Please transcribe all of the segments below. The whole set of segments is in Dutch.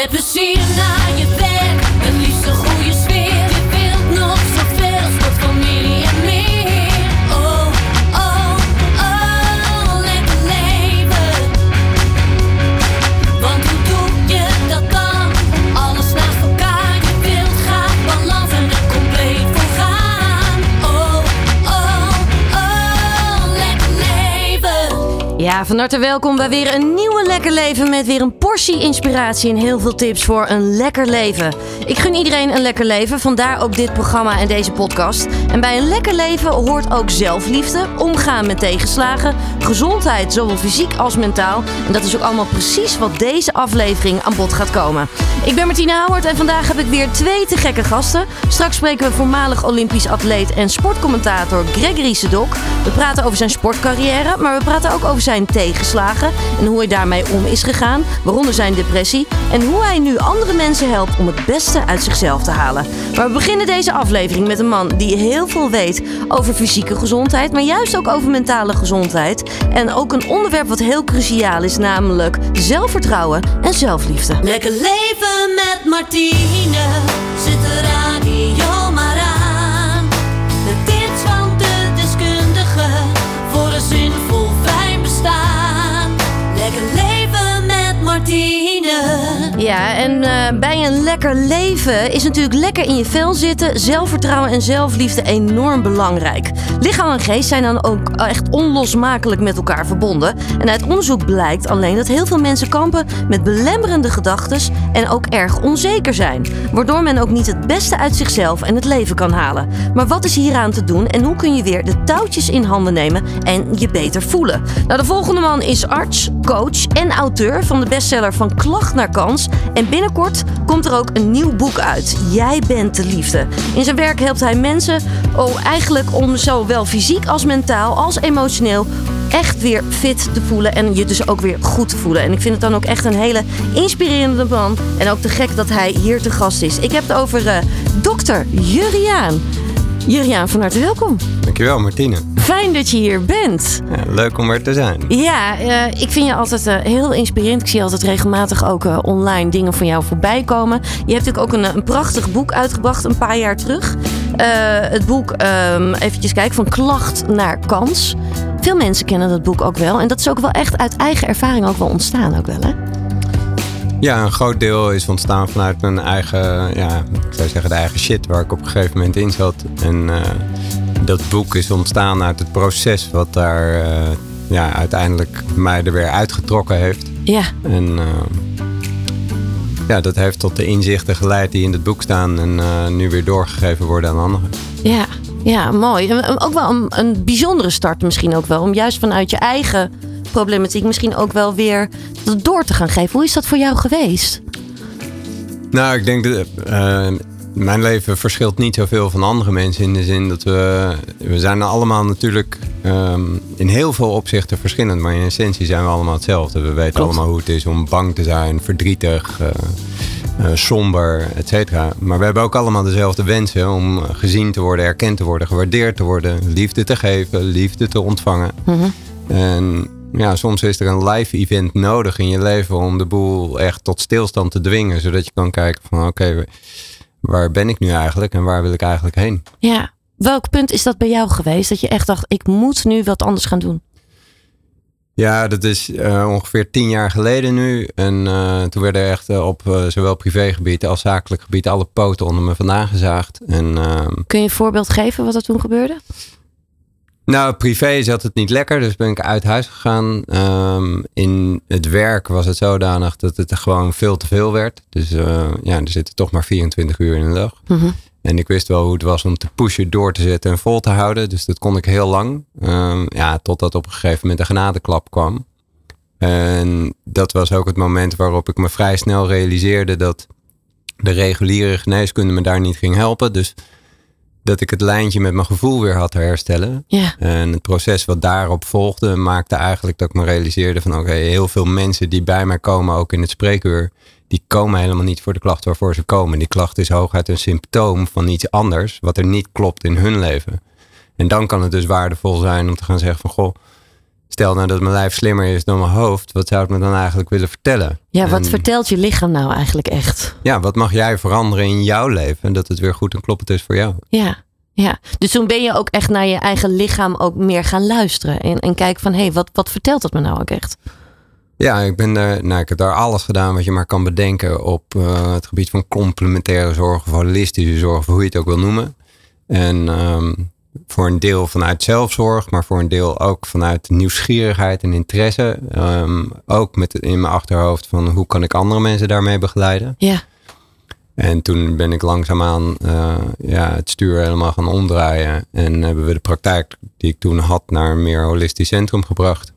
Met plezier Ja, van harte welkom bij weer een nieuwe Lekker Leven met weer een portie inspiratie en heel veel tips voor een lekker leven. Ik gun iedereen een lekker leven, vandaar ook dit programma en deze podcast. En bij een lekker leven hoort ook zelfliefde, omgaan met tegenslagen, gezondheid, zowel fysiek als mentaal. En dat is ook allemaal precies wat deze aflevering aan bod gaat komen. Ik ben Martina Howard en vandaag heb ik weer twee te gekke gasten. Straks spreken we voormalig Olympisch atleet en sportcommentator Gregory Sedok. We praten over zijn sportcarrière, maar we praten ook over zijn tegenslagen en hoe hij daarmee om is gegaan, waaronder zijn depressie en hoe hij nu andere mensen helpt om het beste uit zichzelf te halen. Maar we beginnen deze aflevering met een man die heel veel weet over fysieke gezondheid, maar juist ook over mentale gezondheid. En ook een onderwerp wat heel cruciaal is, namelijk zelfvertrouwen en zelfliefde. Lekker leven met Martine. Zet de Ja, en eh, bij een lekker leven is natuurlijk lekker in je vel zitten, zelfvertrouwen en zelfliefde enorm belangrijk. Lichaam en geest zijn dan ook echt onlosmakelijk met elkaar verbonden. En uit onderzoek blijkt alleen dat heel veel mensen kampen met belemmerende gedachten en ook erg onzeker zijn. Waardoor men ook niet het beste uit zichzelf en het leven kan halen. Maar wat is hieraan te doen en hoe kun je weer de touwtjes in handen nemen en je beter voelen? Nou, de volgende man is arts, coach en auteur van de bestseller Van Klacht naar Kans. En binnenkort komt er ook een nieuw boek uit. Jij bent de liefde. In zijn werk helpt hij mensen oh, eigenlijk om zowel fysiek als mentaal als emotioneel echt weer fit te voelen en je dus ook weer goed te voelen. En ik vind het dan ook echt een hele inspirerende man. En ook te gek dat hij hier te gast is. Ik heb het over eh, dokter Juriaan. Juriaan, van harte welkom. Dankjewel, Martine. Fijn dat je hier bent. Ja, leuk om er te zijn. Ja, eh, ik vind je altijd eh, heel inspirerend. Ik zie altijd regelmatig ook eh, online dingen van jou voorbij komen. Je hebt natuurlijk ook een, een prachtig boek uitgebracht een paar jaar terug. Het boek, um, eventjes kijken, van klacht naar kans. Veel mensen kennen dat boek ook wel. En dat is ook wel echt uit eigen ervaring ook wel ontstaan ook wel, hè? Ja, een groot deel is ontstaan vanuit mijn eigen, ja, ik zou zeggen de eigen shit waar ik op een gegeven moment in zat. En eh, dat boek is ontstaan uit het proces wat daar eh, ja, uiteindelijk mij er weer uitgetrokken heeft. Ja, En eh, ja, dat heeft tot de inzichten geleid die in het boek staan en nu weer doorgegeven worden aan anderen. ja, ja, mooi. Ook wel een, een bijzondere start misschien ook wel. Om juist vanuit je eigen problematiek misschien ook wel weer door te gaan geven. Hoe is dat voor jou geweest? Nou, ik denk dat eh, mijn leven verschilt niet zoveel van andere mensen. In de zin dat we. We zijn allemaal natuurlijk ehm, in heel veel opzichten verschillend. Maar in essentie zijn we allemaal hetzelfde. We weten Klopt. allemaal hoe het is om bang te zijn, verdrietig, eh, eh, somber, et cetera. Maar we hebben ook allemaal dezelfde wensen om gezien te worden, erkend te worden, gewaardeerd te worden, liefde te geven, liefde te ontvangen. Mhm. En ja, soms is er een live event nodig in je leven om de boel echt tot stilstand te dwingen. Zodat je kan kijken van oké, waar ben ik nu eigenlijk en waar wil ik eigenlijk heen? Ja. Welk punt is dat bij jou geweest? Dat je echt dacht, ik moet nu wat anders gaan doen. Ja, dat is eh, ongeveer tien jaar geleden nu. En eh, toen werden er echt eh, op zowel privégebied als zakelijk gebied alle poten onder me vandaan gezaagd. En ehm, Kun je een voorbeeld geven wat er toen gebeurde? Nou, privé zat het niet lekker, dus ben ik uit huis gegaan. Ehm, in het werk was het zodanig dat het gewoon veel te veel werd. Dus eh, ja, er zitten toch maar 24 uur in de dag. Mhm. En ik wist wel hoe het was om te pushen, door te zetten en vol te houden. Dus dat kon ik heel lang. Ehm, ja, totdat op een gegeven moment een genadeklap kwam. En dat was ook het moment waarop ik me vrij snel realiseerde dat de reguliere geneeskunde me daar niet ging helpen. Dus dat ik het lijntje met mijn gevoel weer had te herstellen. Ja. En het proces wat daarop volgde maakte eigenlijk dat ik me realiseerde van oké, heel veel mensen die bij mij komen, ook in het spreekuur, die komen helemaal niet voor de klacht waarvoor ze komen. Die klacht is hooguit een symptoom van iets anders wat er niet klopt in hun leven. En dan kan het dus waardevol zijn om te gaan zeggen van goh, stel nou dat mijn lijf slimmer is dan mijn hoofd, wat zou het me dan eigenlijk willen vertellen? Ja, wat En- vertelt je lichaam nou eigenlijk echt? Ja, wat mag jij veranderen in jouw leven? En dat het weer goed en kloppend is voor jou. Ja, ja. Dus toen ben je ook echt naar je eigen lichaam ook meer gaan luisteren. En, en kijken van, hé, hey, wat, wat vertelt dat me nou ook echt? Ja, ik ben daar, nou, ik heb daar alles gedaan wat je maar kan bedenken op eh, het gebied van complementaire zorg of holistische zorg, of hoe je het ook wil noemen. En ehm, voor een deel vanuit zelfzorg, maar voor een deel ook vanuit nieuwsgierigheid en interesse. Ehm, ook met in mijn achterhoofd van hoe kan ik andere mensen daarmee begeleiden. Ja, En toen ben ik langzaamaan eh, ja, het stuur helemaal gaan omdraaien. En hebben we de praktijk die ik toen had naar een meer holistisch centrum gebracht.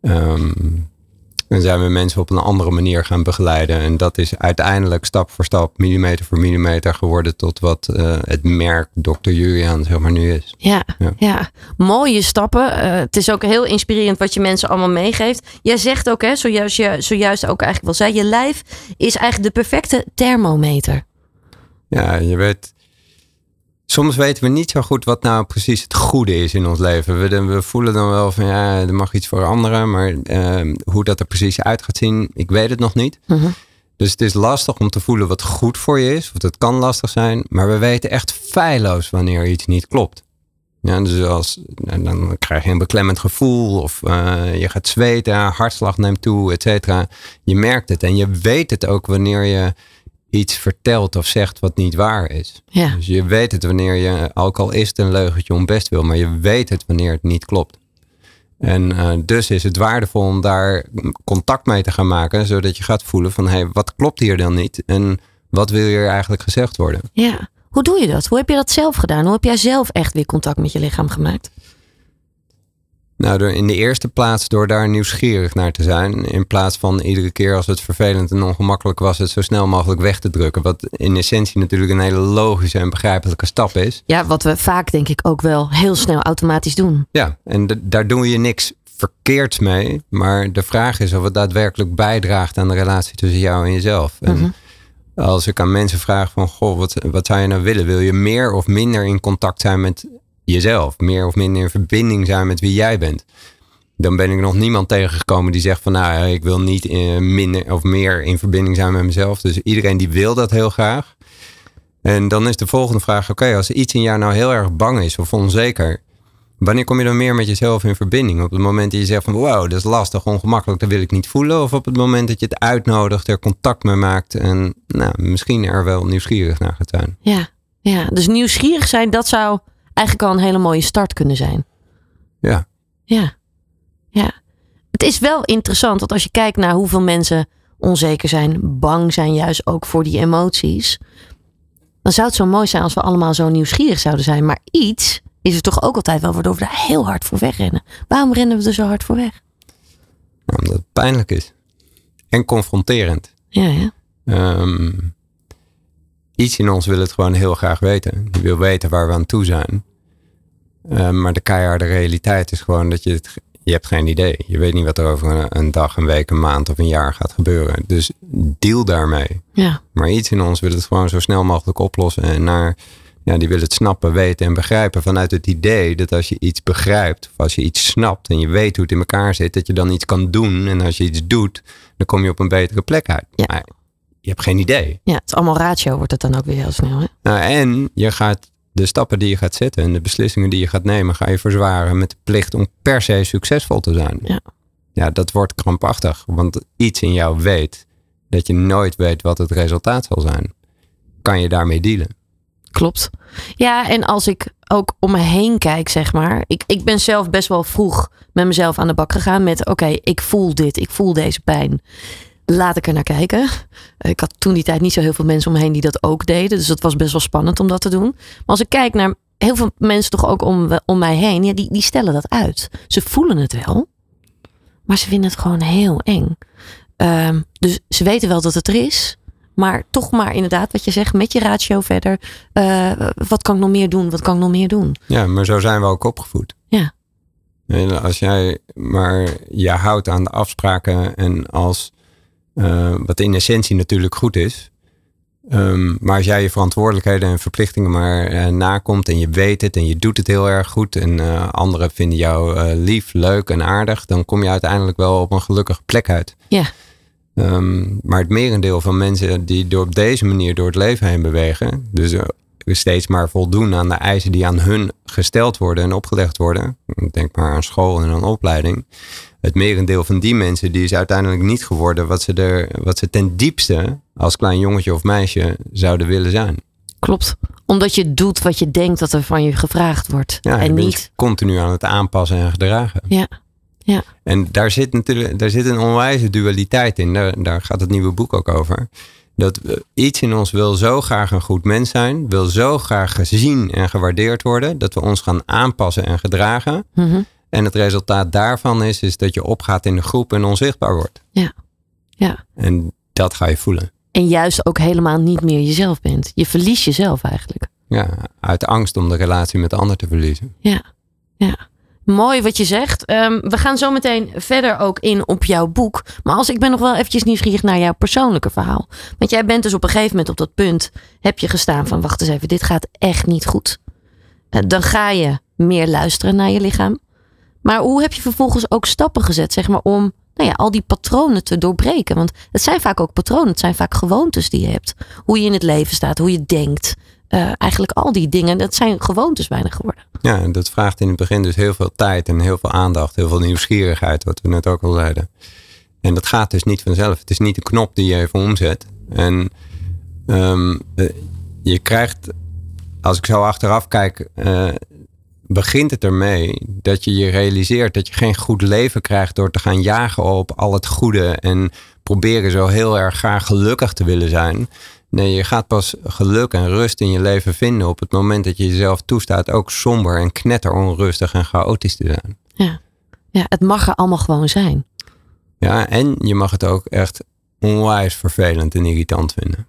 Ehm, en zijn we mensen op een andere manier gaan begeleiden. En dat is uiteindelijk stap voor stap, millimeter voor millimeter geworden tot wat eh, het merk Dr. Julian zeg maar nu is. ja, ja. Ja. Mooie stappen. Eh, het is ook heel inspirerend wat je mensen allemaal meegeeft. Jij zegt ook, hè, zojuist, je, zojuist ook eigenlijk wel zei, je lijf is eigenlijk de perfecte thermometer. Ja, je weet. Soms weten we niet zo goed wat nou precies het goede is in ons leven. We, we voelen dan wel van ja, er mag iets veranderen. Maar ehm, hoe dat er precies uit gaat zien, ik weet het nog niet. Mhm. Dus het is lastig om te voelen wat goed voor je is. Of het kan lastig zijn. Maar we weten echt feilloos wanneer iets niet klopt. Ja, dus als, en dan krijg je een beklemmend gevoel. Of eh, je gaat zweten, hartslag neemt toe, et cetera. Je merkt het. En je weet het ook wanneer je iets vertelt of zegt wat niet waar is. Ja, Dus je weet het wanneer je, ook al is het een leugentje om best wil, maar je weet het wanneer het niet klopt. En eh, dus is het waardevol om daar contact mee te gaan maken, zodat je gaat voelen van, hé, hey, wat klopt hier dan niet? En wat wil hier eigenlijk gezegd worden? ja. Hoe doe je dat? Hoe heb je dat zelf gedaan? Hoe heb jij zelf echt weer contact met je lichaam gemaakt? Nou, in de eerste plaats door daar nieuwsgierig naar te zijn. In plaats van iedere keer als het vervelend en ongemakkelijk was, het zo snel mogelijk weg te drukken. Wat in essentie natuurlijk een hele logische en begrijpelijke stap is. Ja, wat we vaak denk ik ook wel heel snel automatisch doen. Ja, en daar doe je niks verkeerds mee. Maar de vraag is of het daadwerkelijk bijdraagt aan de relatie tussen jou en jezelf. En Mhm. als ik aan mensen vraag van, goh, wat, wat zou je nou willen? Wil je meer of minder in contact zijn met jezelf? Meer of minder in verbinding zijn met wie jij bent? Dan ben ik nog niemand tegengekomen die zegt van, nou, ik wil niet eh, minder of meer in verbinding zijn met mezelf. Dus iedereen die wil dat heel graag. En dan is de volgende vraag, oké, als iets in jou nou heel erg bang is of onzeker, wanneer kom je dan meer met jezelf in verbinding? Op het moment dat je zegt van, wow, dat is lastig, ongemakkelijk, dat wil ik niet voelen. Of op het moment dat je het uitnodigt, er contact mee maakt en nou, misschien er wel nieuwsgierig naar gaat zijn. Ja, ja. Dus nieuwsgierig zijn, dat zou eigenlijk al een hele mooie start kunnen zijn. Ja, Ja, ja. Het is wel interessant, want als je kijkt naar hoeveel mensen onzeker zijn, bang zijn juist ook voor die emoties. Dan zou het zo mooi zijn als we allemaal zo nieuwsgierig zouden zijn. Maar iets is er toch ook altijd wel waardoor we daar heel hard voor wegrennen. Waarom rennen we er zo hard voor weg? omdat het pijnlijk is. En confronterend. Ja, ja. Ehm, iets in ons wil het gewoon heel graag weten. Die wil weten waar we aan toe zijn. Ehm, maar de keiharde realiteit is gewoon dat je het, je hebt geen idee. Je weet niet wat er over een, een dag, een week, een maand of een jaar gaat gebeuren. Dus deal daarmee. Ja, Maar iets in ons wil het gewoon zo snel mogelijk oplossen. En naar, ja, die wil het snappen, weten en begrijpen vanuit het idee dat als je iets begrijpt, of als je iets snapt en je weet hoe het in elkaar zit, dat je dan iets kan doen. En als je iets doet, dan kom je op een betere plek uit. Ja. Maar je hebt geen idee. ja, het is allemaal ratio wordt het dan ook weer heel snel. Hè? Nou, en je gaat de stappen die je gaat zetten en de beslissingen die je gaat nemen, ga je verzwaren met de plicht om per se succesvol te zijn. Ja. ja, dat wordt krampachtig, want iets in jou weet dat je nooit weet wat het resultaat zal zijn. Kan je daarmee dealen? Klopt. Ja, en als ik ook om me heen kijk, zeg maar. Ik, ik ben zelf best wel vroeg met mezelf aan de bak gegaan met... oké, ik voel dit, ik voel deze pijn. Laat ik er naar kijken. Ik had toen die tijd niet zo heel veel mensen om me heen die dat ook deden. Dus dat was best wel spannend om dat te doen. Maar als ik kijk naar heel veel mensen toch ook om, om mij heen... Ja, die, die stellen dat uit. Ze voelen het wel. Maar ze vinden het gewoon heel eng. Ehm, dus ze weten wel dat het er is... Maar toch maar inderdaad, wat je zegt, met je ratio verder. Eh, wat kan ik nog meer doen? Wat kan ik nog meer doen? Ja, maar zo zijn we ook opgevoed. Ja. En als jij maar je houdt aan de afspraken en als, eh, wat in essentie natuurlijk goed is, Ehm, maar als jij je verantwoordelijkheden en verplichtingen maar eh, nakomt en je weet het en je doet het heel erg goed en eh, anderen vinden jou lief, leuk en aardig, dan kom je uiteindelijk wel op een gelukkige plek uit. Ja. Ehm, maar het merendeel van mensen die door op deze manier door het leven heen bewegen, dus steeds maar voldoen aan de eisen die aan hun gesteld worden en opgelegd worden, denk maar aan school en aan opleiding. Het merendeel van die mensen die is uiteindelijk niet geworden wat ze, er, wat ze ten diepste als klein jongetje of meisje zouden willen zijn. Klopt. Omdat je doet wat je denkt dat er van je gevraagd wordt. Ja, je en bent niet. continu aan het aanpassen en gedragen. Ja. Ja. En daar zit natuurlijk daar zit een onwijze dualiteit in. Daar, daar gaat het nieuwe boek ook over. Dat iets in ons wil zo graag een goed mens zijn, wil zo graag gezien en gewaardeerd worden, dat we ons gaan aanpassen en gedragen. Mhm. En het resultaat daarvan is, is dat je opgaat in de groep en onzichtbaar wordt. Ja. Ja. En dat ga je voelen. En juist ook helemaal niet meer jezelf bent. Je verliest jezelf eigenlijk. Ja, uit angst om de relatie met de ander te verliezen. Ja, ja. Mooi wat je zegt. Ehm, we gaan zo meteen verder ook in op jouw boek. Maar als ik ben nog wel eventjes nieuwsgierig naar jouw persoonlijke verhaal. Want jij bent dus op een gegeven moment op dat punt. Heb je gestaan van wacht eens even, dit gaat echt niet goed. Eh, dan ga je meer luisteren naar je lichaam. Maar hoe heb je vervolgens ook stappen gezet, zeg maar, om nou ja, al die patronen te doorbreken? Want het zijn vaak ook patronen, het zijn vaak gewoontes die je hebt. Hoe je in het leven staat, hoe je denkt. Eh, eigenlijk al die dingen, dat zijn gewoontes bijna geworden. Ja, en dat vraagt in het begin dus heel veel tijd en heel veel aandacht, heel veel nieuwsgierigheid, wat we net ook al zeiden. En dat gaat dus niet vanzelf. Het is niet een knop die je even omzet. En ehm, eh, je krijgt, als ik zo achteraf kijk, eh, begint het ermee dat je je realiseert dat je geen goed leven krijgt door te gaan jagen op al het goede en proberen zo heel erg graag gelukkig te willen zijn. Nee, je gaat pas geluk en rust in je leven vinden op het moment dat je jezelf toestaat ook somber en knetteronrustig en chaotisch te zijn. Ja. ja, het mag er allemaal gewoon zijn. Ja, en je mag het ook echt onwijs vervelend en irritant vinden.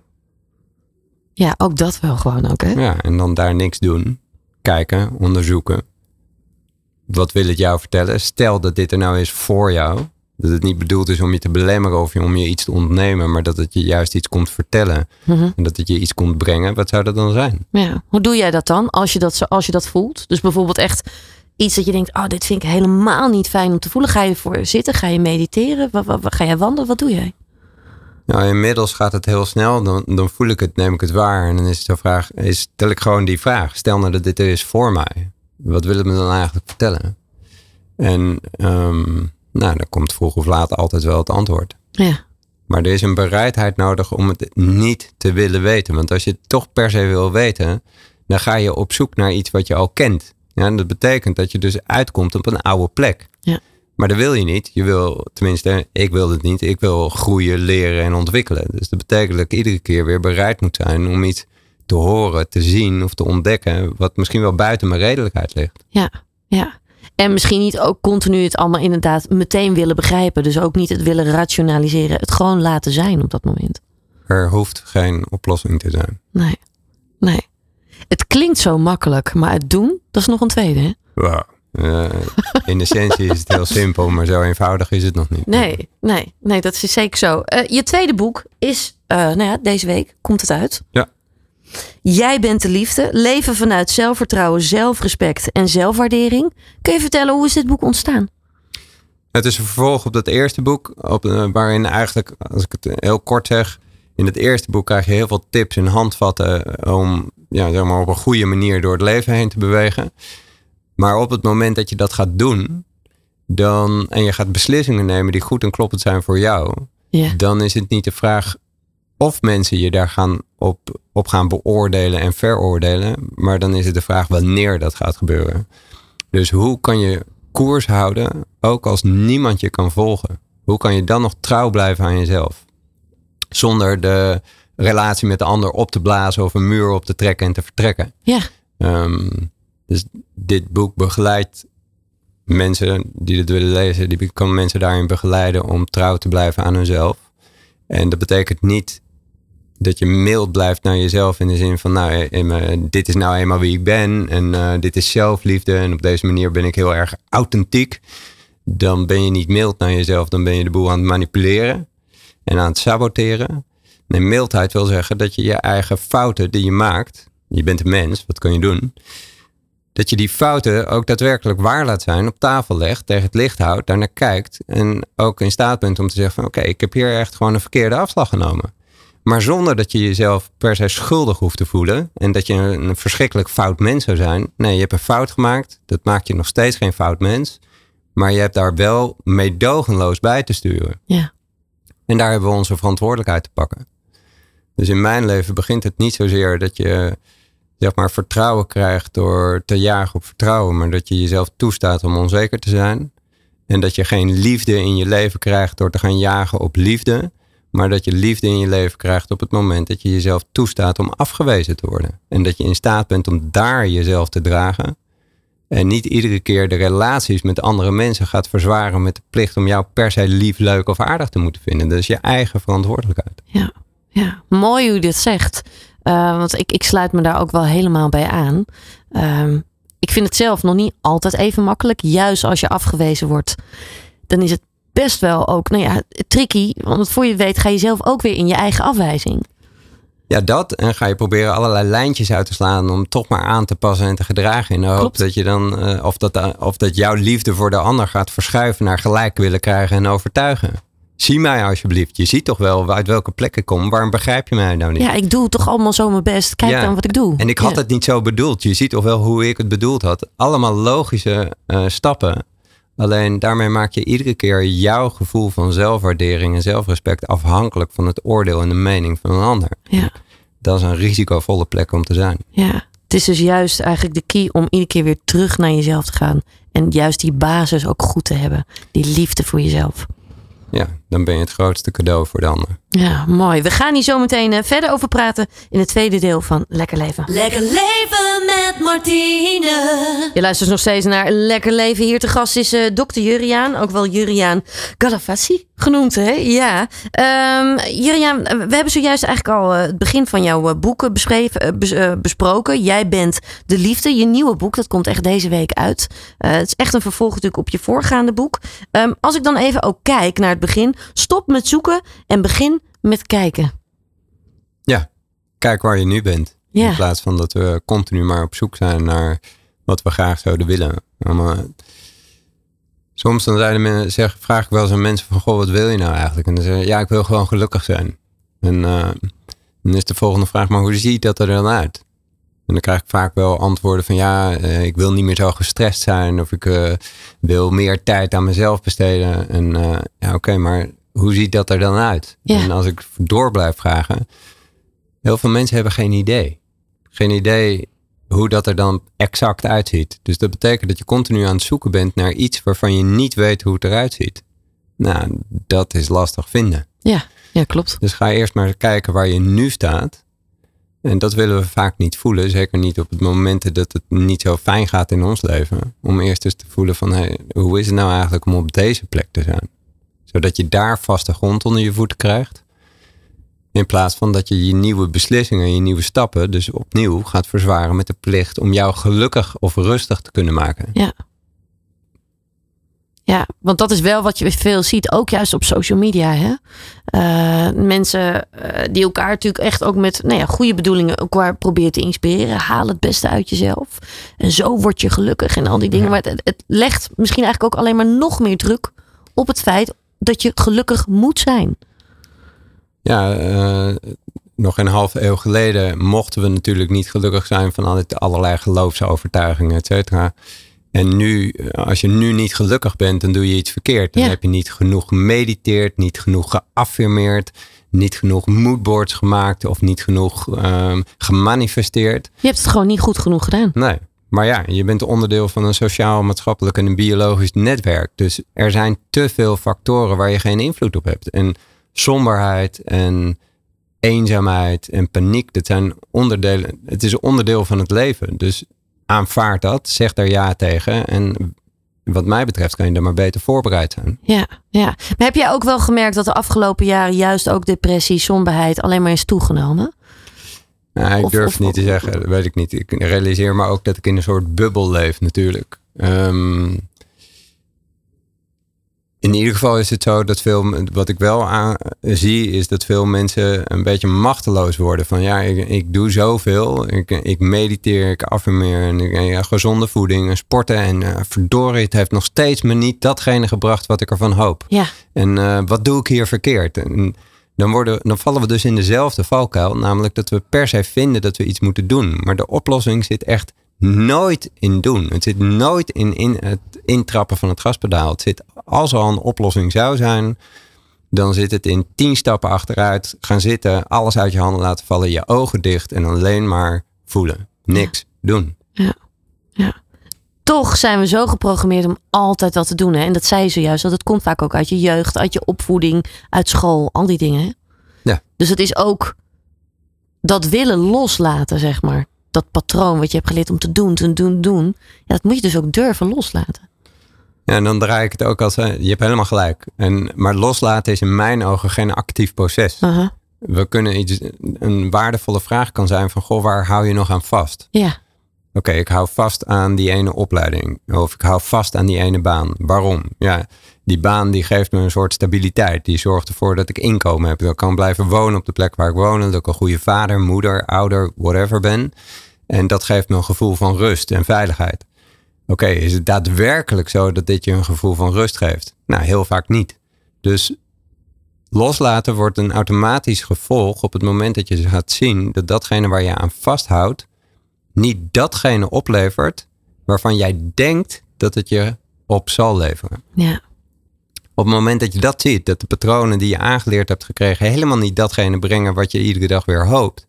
Ja, ook dat wel gewoon ook, hè? Ja, en dan daar niks doen. Kijken, onderzoeken. Wat wil het jou vertellen? Stel dat dit er nou is voor jou. Dat het niet bedoeld is om je te belemmeren of om je iets te ontnemen, maar dat het je juist iets komt vertellen. Mhm. En dat het je iets komt brengen. Wat zou dat dan zijn? Ja. Hoe doe jij dat dan als je dat, zo, als je dat voelt? Dus bijvoorbeeld echt iets dat je denkt, oh, dit vind ik helemaal niet fijn om te voelen. Ga je voor zitten? Ga je mediteren? Wat, wat, wat- ga jij wandelen? Wat doe jij? Nou, inmiddels gaat het heel snel. Dan, dan voel ik het, neem ik het waar. En dan is de vraag, is, stel ik gewoon die vraag. Stel nou dat dit er is voor mij. Wat wil het me dan eigenlijk vertellen? En ehm, nou, dan komt vroeg of laat altijd wel het antwoord. Ja. Maar er is een bereidheid nodig om het niet te willen weten. Want als je het toch per se wil weten, dan ga je op zoek naar iets wat je al kent. Ja, en dat betekent dat je dus uitkomt op een oude plek. Ja. Maar dat wil je niet. Je wil, tenminste, ik wil het niet. Ik wil groeien, leren en ontwikkelen. Dus dat betekent dat ik iedere keer weer bereid moet zijn om iets te horen, te zien of te ontdekken. Wat misschien wel buiten mijn redelijkheid ligt. Ja, ja. En misschien niet ook continu het allemaal inderdaad meteen willen begrijpen. Dus ook niet het willen rationaliseren. Het gewoon laten zijn op dat moment. Er hoeft geen oplossing te zijn. Nee, nee. Het klinkt zo makkelijk, maar het doen, dat is nog een tweede, hè? Wow. Eh, in essentie is het heel simpel, maar zo eenvoudig is het nog niet. Nee, nee, nee, dat is zeker zo. Eh, je tweede boek is, eh, nou ja, deze week komt het uit. Ja. Jij bent de liefde. Leven vanuit zelfvertrouwen, zelfrespect en zelfwaardering. Kun je vertellen hoe is dit boek ontstaan? Het is een vervolg op dat eerste boek, op, waarin eigenlijk, als ik het heel kort zeg, in het eerste boek krijg je heel veel tips en handvatten om ja, zeg maar op een goede manier door het leven heen te bewegen. Maar op het moment dat je dat gaat doen, dan, en je gaat beslissingen nemen die goed en kloppend zijn voor jou, Ja. dan is het niet de vraag of mensen je daar gaan op, op gaan beoordelen en veroordelen, maar dan is het de vraag wanneer dat gaat gebeuren. Dus hoe kan je koers houden, ook als niemand je kan volgen? Hoe kan je dan nog trouw blijven aan jezelf? Zonder de relatie met de ander op te blazen of een muur op te trekken en te vertrekken. Ja, Ehm, dus dit boek begeleidt mensen die het willen lezen, die kan mensen daarin begeleiden om trouw te blijven aan hunzelf. En dat betekent niet dat je mild blijft naar jezelf in de zin van, nou, eh, eh, dit is nou eenmaal wie ik ben en eh, dit is zelfliefde en op deze manier ben ik heel erg authentiek. Dan ben je niet mild naar jezelf, dan ben je de boel aan het manipuleren en aan het saboteren. Nee, mildheid wil zeggen dat je je eigen fouten die je maakt, je bent een mens, wat kun je doen? Dat je die fouten ook daadwerkelijk waar laat zijn, op tafel legt, tegen het licht houdt, daarnaar kijkt en ook in staat bent om te zeggen van oké, ik heb hier echt gewoon een verkeerde afslag genomen. Maar zonder dat je jezelf per se schuldig hoeft te voelen. En dat je een verschrikkelijk fout mens zou zijn. Nee, je hebt een fout gemaakt. Dat maakt je nog steeds geen fout mens. Maar je hebt daar wel meedogenloos bij te sturen. Ja. En daar hebben we onze verantwoordelijkheid te pakken. Dus in mijn leven begint het niet zozeer dat je zeg maar vertrouwen krijgt door te jagen op vertrouwen. Maar dat je jezelf toestaat om onzeker te zijn. En dat je geen liefde in je leven krijgt door te gaan jagen op liefde. Maar dat je liefde in je leven krijgt op het moment dat je jezelf toestaat om afgewezen te worden. En dat je in staat bent om daar jezelf te dragen. En niet iedere keer de relaties met andere mensen gaat verzwaren met de plicht om jou per se lief, leuk of aardig te moeten vinden. Dat is je eigen verantwoordelijkheid. Ja, ja. mooi hoe je dit zegt. Uh, want ik, ik sluit me daar ook wel helemaal bij aan. Uh, ik vind het zelf nog niet altijd even makkelijk. Juist als je afgewezen wordt, dan is het best wel ook, nou ja, tricky. Want voor je weet ga je zelf ook weer in je eigen afwijzing. Ja, dat. En ga je proberen allerlei lijntjes uit te slaan om toch maar aan te passen en te gedragen. In de hoop dat je dan, uh, of, dat, of dat jouw liefde voor de ander gaat verschuiven naar gelijk willen krijgen en overtuigen. Zie mij alsjeblieft. Je ziet toch wel uit welke plek ik kom. Waarom begrijp je mij nou niet? Ja, ik doe toch allemaal zo mijn best. Kijk ja. dan wat ik doe. En ik had het niet zo bedoeld. Je ziet toch wel hoe ik het bedoeld had. Allemaal logische uh, stappen Alleen daarmee maak je iedere keer jouw gevoel van zelfwaardering en zelfrespect afhankelijk van het oordeel en de mening van een ander. Ja. Dat is een risicovolle plek om te zijn. Ja, het is dus juist eigenlijk de key om iedere keer weer terug naar jezelf te gaan. En juist die basis ook goed te hebben. Die liefde voor jezelf. Ja, dan ben je het grootste cadeau voor de ander. Ja, mooi. We gaan hier zo meteen eh, verder over praten in het tweede deel van Lekker Leven. Lekker Leven Martine. Je luistert nog steeds naar Lekker Leven. Hier te gast is uh, dokter Juriaan, ook wel Juriaan Galavassi genoemd, hè? Ja. Um, Juriaan, we hebben zojuist eigenlijk al het begin van jouw boeken beschreven, uh, besproken. Jij bent de liefde. Je nieuwe boek, dat komt echt deze week uit. Uh, het is echt een vervolg natuurlijk op je voorgaande boek. Um, als ik dan even ook kijk naar het begin. Stop met zoeken en begin met kijken. Ja, kijk waar je nu bent. Ja. In plaats van dat we continu maar op zoek zijn naar wat we graag zouden willen. Maar soms dan zijn mensen, zeg, vraag ik wel eens aan mensen van, goh, wat wil je nou eigenlijk? En dan zeggen ja, ik wil gewoon gelukkig zijn. En uh, dan is de volgende vraag, maar hoe ziet dat er dan uit? En dan krijg ik vaak wel antwoorden van ja, uh, ik wil niet meer zo gestrest zijn of ik uh, wil meer tijd aan mezelf besteden. En ja, oké, okay, maar hoe ziet dat er dan uit? Ja. En als ik door blijf vragen, heel veel mensen hebben geen idee. Geen idee hoe dat er dan exact uitziet. Dus dat betekent dat je continu aan het zoeken bent naar iets waarvan je niet weet hoe het eruit ziet. Nou, dat is lastig vinden. Ja, ja klopt. Dus ga eerst maar kijken waar je nu staat. En dat willen we vaak niet voelen. Zeker niet op het momenten dat het niet zo fijn gaat in ons leven. Om eerst eens te voelen van hey, hoe is het nou eigenlijk om op deze plek te zijn? Zodat je daar vaste grond onder je voeten krijgt. In plaats van dat je je nieuwe beslissingen, je nieuwe stappen, dus opnieuw gaat verzwaren met de plicht om jou gelukkig of rustig te kunnen maken. Ja. Ja, want dat is wel wat je veel ziet, ook juist op social media. Hè? Uh, mensen uh, die elkaar natuurlijk echt ook met nou ja, goede bedoelingen elkaar proberen te inspireren. Haal het beste uit jezelf. En zo word je gelukkig en al die dingen. Ja. Maar het, het legt misschien eigenlijk ook alleen maar nog meer druk op het feit dat je gelukkig moet zijn. Ja, uh, nog een half eeuw geleden mochten we natuurlijk niet gelukkig zijn van allerlei geloofsovertuigingen, et cetera. En nu, als je nu niet gelukkig bent, dan doe je iets verkeerd. Dan Ja. heb je niet genoeg gemediteerd, niet genoeg geaffirmeerd, niet genoeg moodboards gemaakt of niet genoeg ehm, gemanifesteerd. Je hebt het gewoon niet goed genoeg gedaan. Nee. Maar ja, je bent onderdeel van een sociaal, maatschappelijk en een biologisch netwerk. Dus er zijn te veel factoren waar je geen invloed op hebt. En somberheid en eenzaamheid en paniek, dat zijn onderdelen. Het is een onderdeel van het leven. Dus aanvaard dat, zeg daar ja tegen. En wat mij betreft kan je er maar beter voorbereid zijn. Ja, ja. Maar heb jij ook wel gemerkt dat de afgelopen jaren juist ook depressie, somberheid alleen maar is toegenomen? Nou, ik Of- durf of- niet te zeggen, dat weet ik niet. Ik realiseer me ook dat ik in een soort bubbel leef natuurlijk. Ehm, in ieder geval is het zo dat veel, wat ik wel aan, zie, is dat veel mensen een beetje machteloos worden. Van ja, ik, ik doe zoveel. Ik, ik mediteer, ik affirmeer, en ik, ja, gezonde voeding en sporten. En uh, verdorie, het heeft nog steeds me niet datgene gebracht wat ik ervan hoop. Ja. En uh, wat doe ik hier verkeerd? En dan, worden, dan vallen we dus in dezelfde valkuil. Namelijk dat we per se vinden dat we iets moeten doen. Maar de oplossing zit echt nooit in doen. Het zit nooit in, in het intrappen van het gaspedaal. Het zit, als er al een oplossing zou zijn, dan zit het in tien stappen achteruit. Gaan zitten, alles uit je handen laten vallen, je ogen dicht en alleen maar voelen. Niks doen. Ja. ja. Toch zijn we zo geprogrammeerd om altijd wat te doen. Hè? En dat zei je zojuist, dat het komt vaak ook uit je jeugd, uit je opvoeding, uit school, al die dingen. Hè? Ja. Dus het is ook dat willen loslaten, zeg maar dat patroon wat je hebt geleerd om te doen, te doen, doen. Ja, dat moet je dus ook durven loslaten. Ja, en dan draai ik het ook als, je hebt helemaal gelijk. En, maar loslaten is in mijn ogen geen actief proces. Uh -huh. We kunnen iets, een waardevolle vraag kan zijn van, goh, waar hou je nog aan vast? Ja. Oké, okay, ik hou vast aan die ene opleiding. Of ik hou vast aan die ene baan. Waarom? Ja, die baan die geeft me een soort stabiliteit. Die zorgt ervoor dat ik inkomen heb. Dat ik kan blijven wonen op de plek waar ik woon. Dat ik een goede vader, moeder, ouder, whatever ben. En dat geeft me een gevoel van rust en veiligheid. Oké, okay, is het daadwerkelijk zo dat dit je een gevoel van rust geeft? Nou, heel vaak niet. Dus loslaten wordt een automatisch gevolg op het moment dat je gaat zien dat datgene waar je aan vasthoudt, niet datgene oplevert waarvan jij denkt dat het je op zal leveren. Ja. Op het moment dat je dat ziet, dat de patronen die je aangeleerd hebt gekregen helemaal niet datgene brengen wat je iedere dag weer hoopt,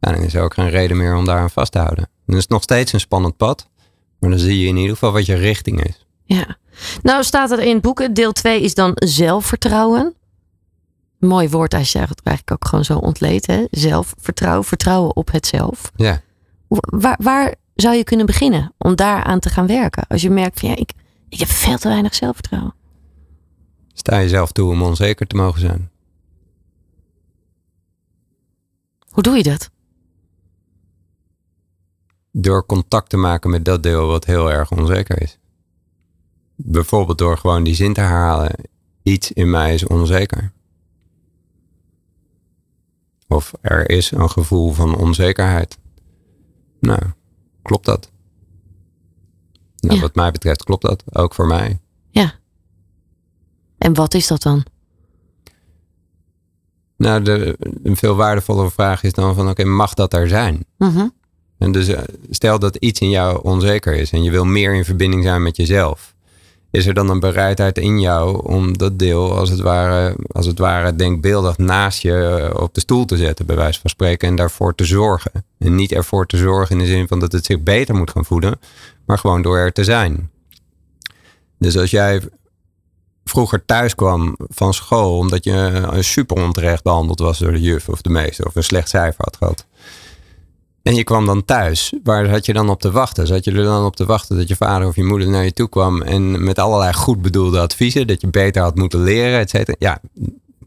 dan is er ook geen reden meer om daar aan vast te houden. Dan is het nog steeds een spannend pad, maar dan zie je in ieder geval wat je richting is. Ja. Nou staat er in het boek, deel 2 is dan zelfvertrouwen. Mooi woord als je het eigenlijk ook gewoon zo ontleed. Hè? Zelfvertrouwen, vertrouwen op het zelf. Ja. Waar, waar zou je kunnen beginnen om daaraan te gaan werken? Als je merkt van ja, ik, ik heb veel te weinig zelfvertrouwen. Sta jezelf toe om onzeker te mogen zijn. Hoe doe je dat? Door contact te maken met dat deel wat heel erg onzeker is. Bijvoorbeeld door gewoon die zin te herhalen. Iets in mij is onzeker. Of er is een gevoel van onzekerheid. Nou, klopt dat? Nou, Ja. wat mij betreft klopt dat. Ook voor mij. Ja. En wat is dat dan? Nou, de, een veel waardevollere vraag is dan van, oké, mag dat er zijn? Mhm. En dus eh, stel dat iets in jou onzeker is en je wil meer in verbinding zijn met jezelf. Is er dan een bereidheid in jou om dat deel als het ware, als het ware denkbeeldig naast je eh, op de stoel te zetten, bij wijze van spreken, en daarvoor te zorgen? En niet ervoor te zorgen in de zin van dat het zich beter moet gaan voelen, maar gewoon door er te zijn. Dus als jij vroeger thuis kwam van school omdat je eh, super onterecht behandeld was door de juf of de meester of een slecht cijfer had gehad. En je kwam dan thuis. Waar zat je dan op te wachten? Zat je er dan op te wachten dat je vader of je moeder naar je toe kwam en met allerlei goed bedoelde adviezen, dat je beter had moeten leren, et cetera? Ja,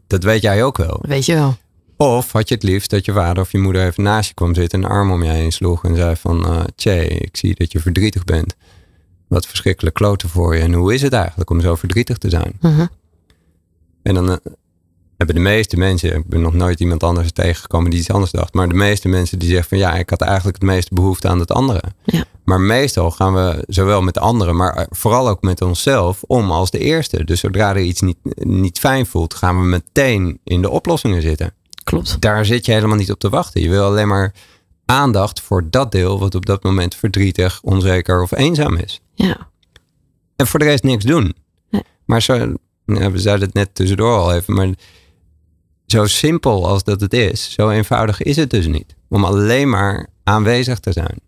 dat weet jij ook wel. Weet je wel. Of had je het liefst dat je vader of je moeder even naast je kwam zitten, een arm om je heen sloeg en zei van, eh tjee, ik zie dat je verdrietig bent. Wat verschrikkelijk kloten voor je. En hoe is het eigenlijk om zo verdrietig te zijn? Mhm. En dan eh, hebben de meeste mensen, ik ben nog nooit iemand anders tegengekomen die iets anders dacht, maar de meeste mensen die zeggen van ja, ik had eigenlijk het meeste behoefte aan het andere. Ja. Maar meestal gaan we zowel met anderen, maar vooral ook met onszelf om als de eerste. Dus zodra er iets niet, niet fijn voelt, gaan we meteen in de oplossingen zitten. Klopt. Daar zit je helemaal niet op te wachten. Je wil alleen maar aandacht voor dat deel wat op dat moment verdrietig, onzeker of eenzaam is. Ja. En voor de rest niks doen. Nee. Maar zo, we zeiden het net tussendoor al even, maar zo simpel als dat het is, zo eenvoudig is het dus niet. Om alleen maar aanwezig te zijn.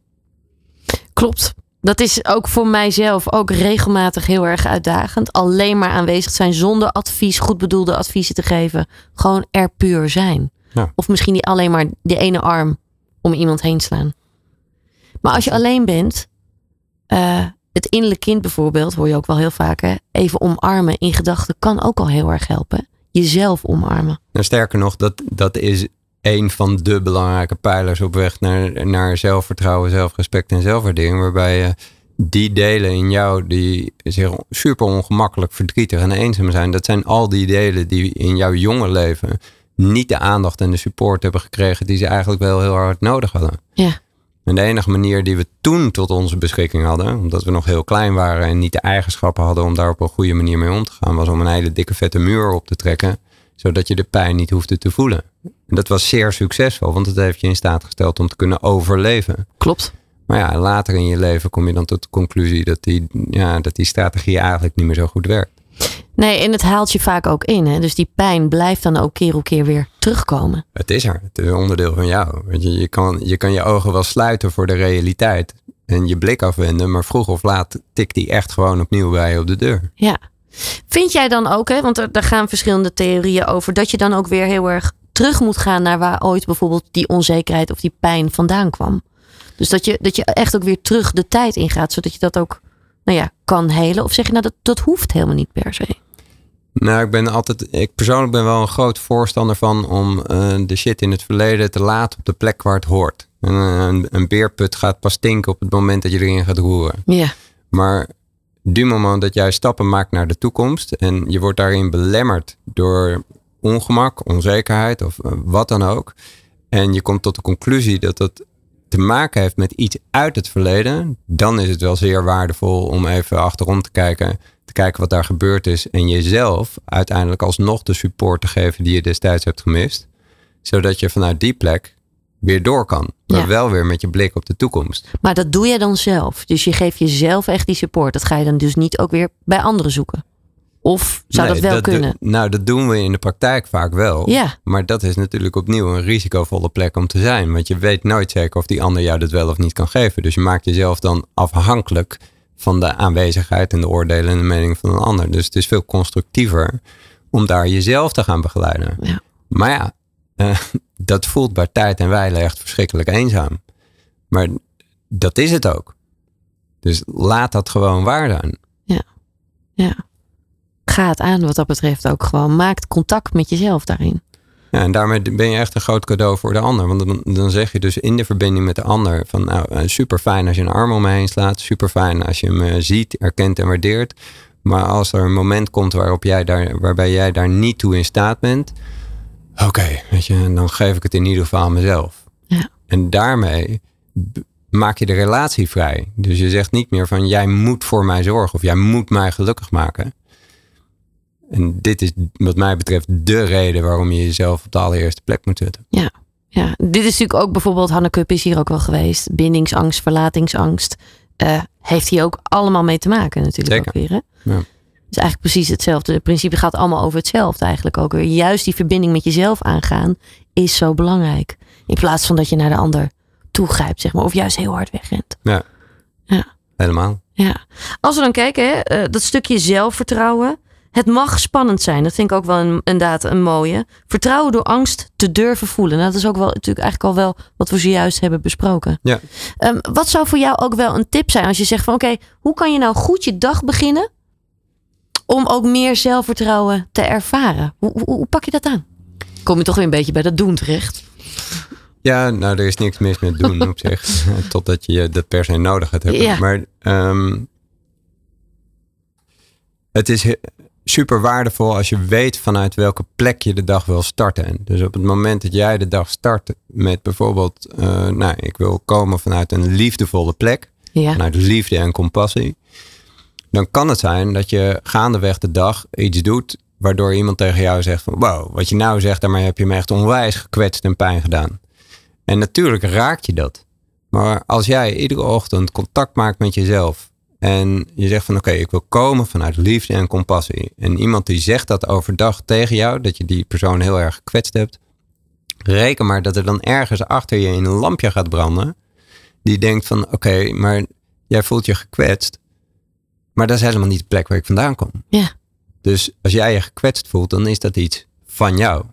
Klopt. Dat is ook voor mijzelf ook regelmatig heel erg uitdagend. Alleen maar aanwezig zijn zonder advies, goed bedoelde adviezen te geven. Gewoon er puur zijn. Ja. Of misschien niet alleen maar die ene arm om iemand heen slaan. Maar als je alleen bent, eh, het innerlijk kind bijvoorbeeld, hoor je ook wel heel vaak, hè, even omarmen in gedachten kan ook al heel erg helpen. Jezelf omarmen. Nou, sterker nog, dat, dat is een van de belangrijke pijlers op weg naar, naar zelfvertrouwen, zelfrespect en zelfwaardering. Waarbij je die delen in jou die zich super ongemakkelijk, verdrietig en eenzaam zijn, dat zijn al die delen die in jouw jonge leven niet de aandacht en de support hebben gekregen die ze eigenlijk wel heel hard nodig hadden. Ja. En de enige manier die we toen tot onze beschikking hadden, omdat we nog heel klein waren en niet de eigenschappen hadden om daar op een goede manier mee om te gaan, was om een hele dikke vette muur op te trekken, zodat je de pijn niet hoefde te voelen. En dat was zeer succesvol, want het heeft je in staat gesteld om te kunnen overleven. Klopt. Maar ja, later in je leven kom je dan tot de conclusie dat die, ja, dat die strategie eigenlijk niet meer zo goed werkt. Nee, en het haalt je vaak ook in. Hè? Dus die pijn blijft dan ook keer op keer weer terugkomen. Het is er. Het is een onderdeel van jou. Weet je, je, kan, je kan je ogen wel sluiten voor de realiteit. En je blik afwenden. Maar vroeg of laat tikt die echt gewoon opnieuw bij je op de deur. Ja. Vind jij dan ook, hè, want er, daar gaan verschillende theorieën over, dat je dan ook weer heel erg terug moet gaan naar waar ooit bijvoorbeeld die onzekerheid of die pijn vandaan kwam? Dus dat je, dat je echt ook weer terug de tijd ingaat, zodat je dat ook nou ja, kan helen? Of zeg je nou dat dat hoeft helemaal niet per se? Nou, ik ben altijd, ik persoonlijk ben wel een groot voorstander van om uh, de shit in het verleden te laten op de plek waar het hoort. Een, een, een, beerput gaat pas stinken op het moment dat je erin gaat roeren. Ja. Maar du moment dat jij stappen maakt naar de toekomst en je wordt daarin belemmerd door ongemak, onzekerheid of uh, wat dan ook. En je komt tot de conclusie dat dat te maken heeft met iets uit het verleden, dan is het wel zeer waardevol om even achterom te kijken, te kijken wat daar gebeurd is en jezelf uiteindelijk alsnog de support te geven die je destijds hebt gemist, zodat je vanuit die plek weer door kan, maar Ja. wel weer met je blik op de toekomst. Maar dat doe je dan zelf. Dus je geeft jezelf echt die support. Dat ga je dan dus niet ook weer bij anderen zoeken. Of zou Nee, dat wel kunnen? nou, dat doen we in de praktijk vaak wel. Ja. Maar dat is natuurlijk opnieuw een risicovolle plek om te zijn. Want je weet nooit zeker of die ander jou dat wel of niet kan geven. Dus je maakt jezelf dan afhankelijk van de aanwezigheid en de oordelen en de mening van een ander. Dus het is veel constructiever om daar jezelf te gaan begeleiden. Ja. Maar ja, eh, dat voelt bij tijd en wijle echt verschrikkelijk eenzaam. Maar dat is het ook. Dus laat dat gewoon waar zijn. Ja. Ga het aan wat dat betreft ook gewoon. Maak contact met jezelf daarin. Ja, en daarmee ben je echt een groot cadeau voor de ander. Want dan, dan zeg je dus in de verbinding met de ander van nou, super fijn als je een arm om me heen slaat. Super fijn als je me ziet, erkent en waardeert. Maar als er een moment komt waarop jij daar, waarbij jij daar niet toe in staat bent. Oké, weet je, dan geef ik het in ieder geval aan mezelf. Ja. En daarmee maak je de relatie vrij. Dus je zegt niet meer van jij moet voor mij zorgen of jij moet mij gelukkig maken. En dit is wat mij betreft de reden waarom je jezelf op de allereerste plek moet zetten. Ja. ja. Dit is natuurlijk ook bijvoorbeeld, Hanne Kup is hier ook wel geweest. Bindingsangst, verlatingsangst. eh, heeft hier ook allemaal mee te maken natuurlijk Zeker. ook weer. Hè? Ja. Het is eigenlijk precies hetzelfde. Het principe gaat allemaal over hetzelfde eigenlijk ook weer. Juist die verbinding met jezelf aangaan is zo belangrijk. In plaats van dat je naar de ander toegrijpt, zeg maar. Of juist heel hard wegrent. Ja. Ja. Helemaal. Ja. Als we dan kijken, hè, eh, dat stukje zelfvertrouwen. Het mag spannend zijn. Dat vind ik ook wel een, inderdaad een mooie. Vertrouwen door angst te durven voelen. Nou, dat is ook wel natuurlijk eigenlijk al wel wat we zojuist hebben besproken. Ja. Ehm, wat zou voor jou ook wel een tip zijn als je zegt van oké, hoe kan je nou goed je dag beginnen om ook meer zelfvertrouwen te ervaren? Hoe, hoe, hoe pak je dat aan? Kom je toch weer een beetje bij dat doen terecht? Ja, nou, er is niks mis met doen op zich. Totdat je dat per se nodig gaat hebben. Ja. Maar ehm, het is he- super waardevol als je weet vanuit welke plek je de dag wil starten. Dus op het moment dat jij de dag start met bijvoorbeeld, eh, nou, ik wil komen vanuit een liefdevolle plek. Ja. vanuit liefde en compassie. Dan kan het zijn dat je gaandeweg de dag iets doet waardoor iemand tegen jou zegt van wow, wat je nou zegt, daarmee heb je me echt onwijs gekwetst en pijn gedaan. En natuurlijk raakt je dat. Maar als jij iedere ochtend contact maakt met jezelf en je zegt van oké, ik wil komen vanuit liefde en compassie. En iemand die zegt dat overdag tegen jou, dat je die persoon heel erg gekwetst hebt. Reken maar dat er dan ergens achter je een lampje gaat branden. Die denkt van oké, maar jij voelt je gekwetst. Maar dat is helemaal niet de plek waar ik vandaan kom. Ja. Dus als jij je gekwetst voelt, dan is dat iets van jou.